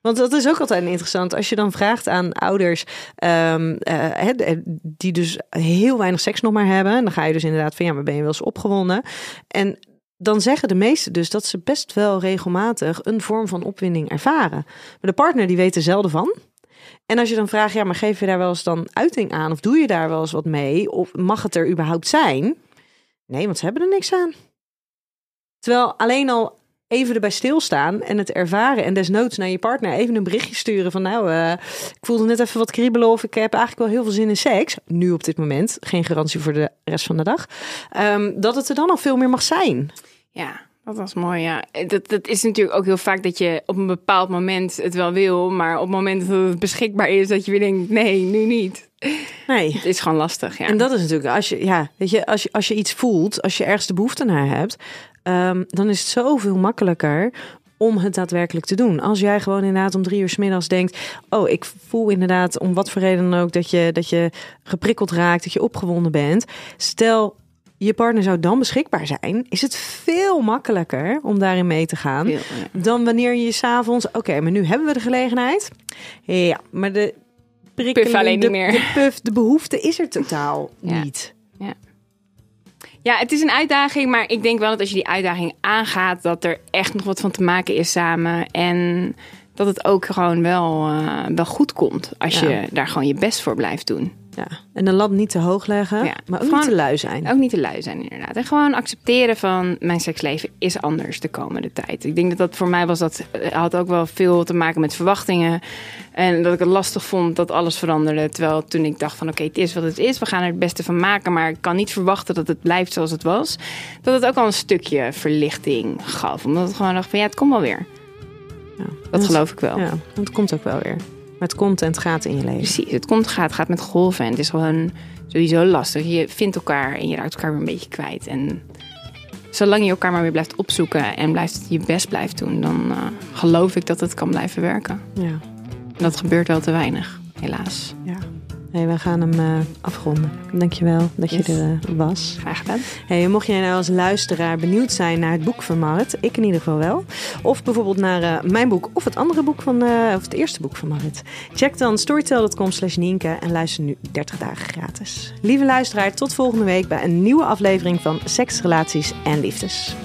Want dat is ook altijd interessant. Als je dan vraagt aan ouders eh, de- die dus heel weinig seks nog maar hebben. Dan ga je dus inderdaad van ja, maar ben je wel eens opgewonden? En dan zeggen de meesten dus dat ze best wel regelmatig een vorm van opwinding ervaren. Maar de partner die weet er zelden van. En als je dan vraagt, ja, maar geef je daar wel eens dan uiting aan? Of doe je daar wel eens wat mee? Of mag het er überhaupt zijn? Nee, want ze hebben er niks aan. Terwijl alleen al even erbij stilstaan en het ervaren. En desnoods naar je partner even een berichtje sturen van nou, uh, ik voelde net even wat kriebelen of ik heb eigenlijk wel heel veel zin in seks. Nu op dit moment, geen garantie voor de rest van de dag. Um, dat het er dan al veel meer mag zijn. Ja, dat was mooi, ja. Dat, dat is natuurlijk ook heel vaak dat je op een bepaald moment het wel wil, maar op het moment dat het beschikbaar is, dat je weer denkt, nee, nu niet. Nee. Het is gewoon lastig, ja. En dat is natuurlijk, als je, ja, weet je, als je, als je iets voelt, als je ergens de behoefte naar hebt, um, dan is het zoveel makkelijker om het daadwerkelijk te doen. Als jij gewoon inderdaad om drie uur s middags denkt: Oh, ik voel inderdaad om wat voor reden dan ook dat je, dat je geprikkeld raakt, dat je opgewonden bent. Stel, je partner zou dan beschikbaar zijn, is het veel makkelijker om daarin mee te gaan dan wanneer je s'avonds, oké, maar nu hebben we de gelegenheid. Ja, maar de prikkeling, puff alleen de, niet meer. de puff, de behoefte is er totaal Ja. niet. Ja. Ja, het is een uitdaging, maar ik denk wel dat als je die uitdaging aangaat, dat er echt nog wat van te maken is samen. En dat het ook gewoon wel, eh, wel goed komt als Ja. je daar gewoon je best voor blijft doen. Ja. En de lat niet te hoog leggen, Ja. maar ook Gewoon- niet te lui zijn. Ook niet te lui zijn, inderdaad. En gewoon accepteren van mijn seksleven is anders de komende tijd. Ik denk dat dat voor mij was dat eh, had ook wel veel te maken met verwachtingen. En dat ik het lastig vond dat alles veranderde. Terwijl toen ik dacht van oké, het is wat het is. We gaan er het beste van maken. Maar ik kan niet verwachten dat het blijft zoals het was. Dat het ook al een stukje verlichting gaf. Omdat het gewoon dacht van ja, het komt wel weer. Ja. Dat geloof ik wel. Ja, het komt ook wel weer. Maar het komt en het gaat in je leven. Precies, het komt, gaat, gaat met golven. En het is gewoon sowieso lastig. Je vindt elkaar en je raakt elkaar weer een beetje kwijt. En zolang je elkaar maar weer blijft opzoeken en blijft, je best blijft doen, dan eh, geloof ik dat het kan blijven werken. Ja. En dat gebeurt wel te weinig, helaas. ja. Hey, we gaan hem eh, afronden. Dankjewel dat Yes. je er eh, was. Graag gedaan. Hey, mocht jij nou als luisteraar benieuwd zijn naar het boek van Marit, ik in ieder geval wel. Of bijvoorbeeld naar eh, mijn boek of het andere boek van, of het eerste boek van Marit. Check dan storytel.com slash Nienke en luister nu 30 dagen gratis. Lieve luisteraar, tot volgende week bij een nieuwe aflevering van Seks, Relaties en Liefdes.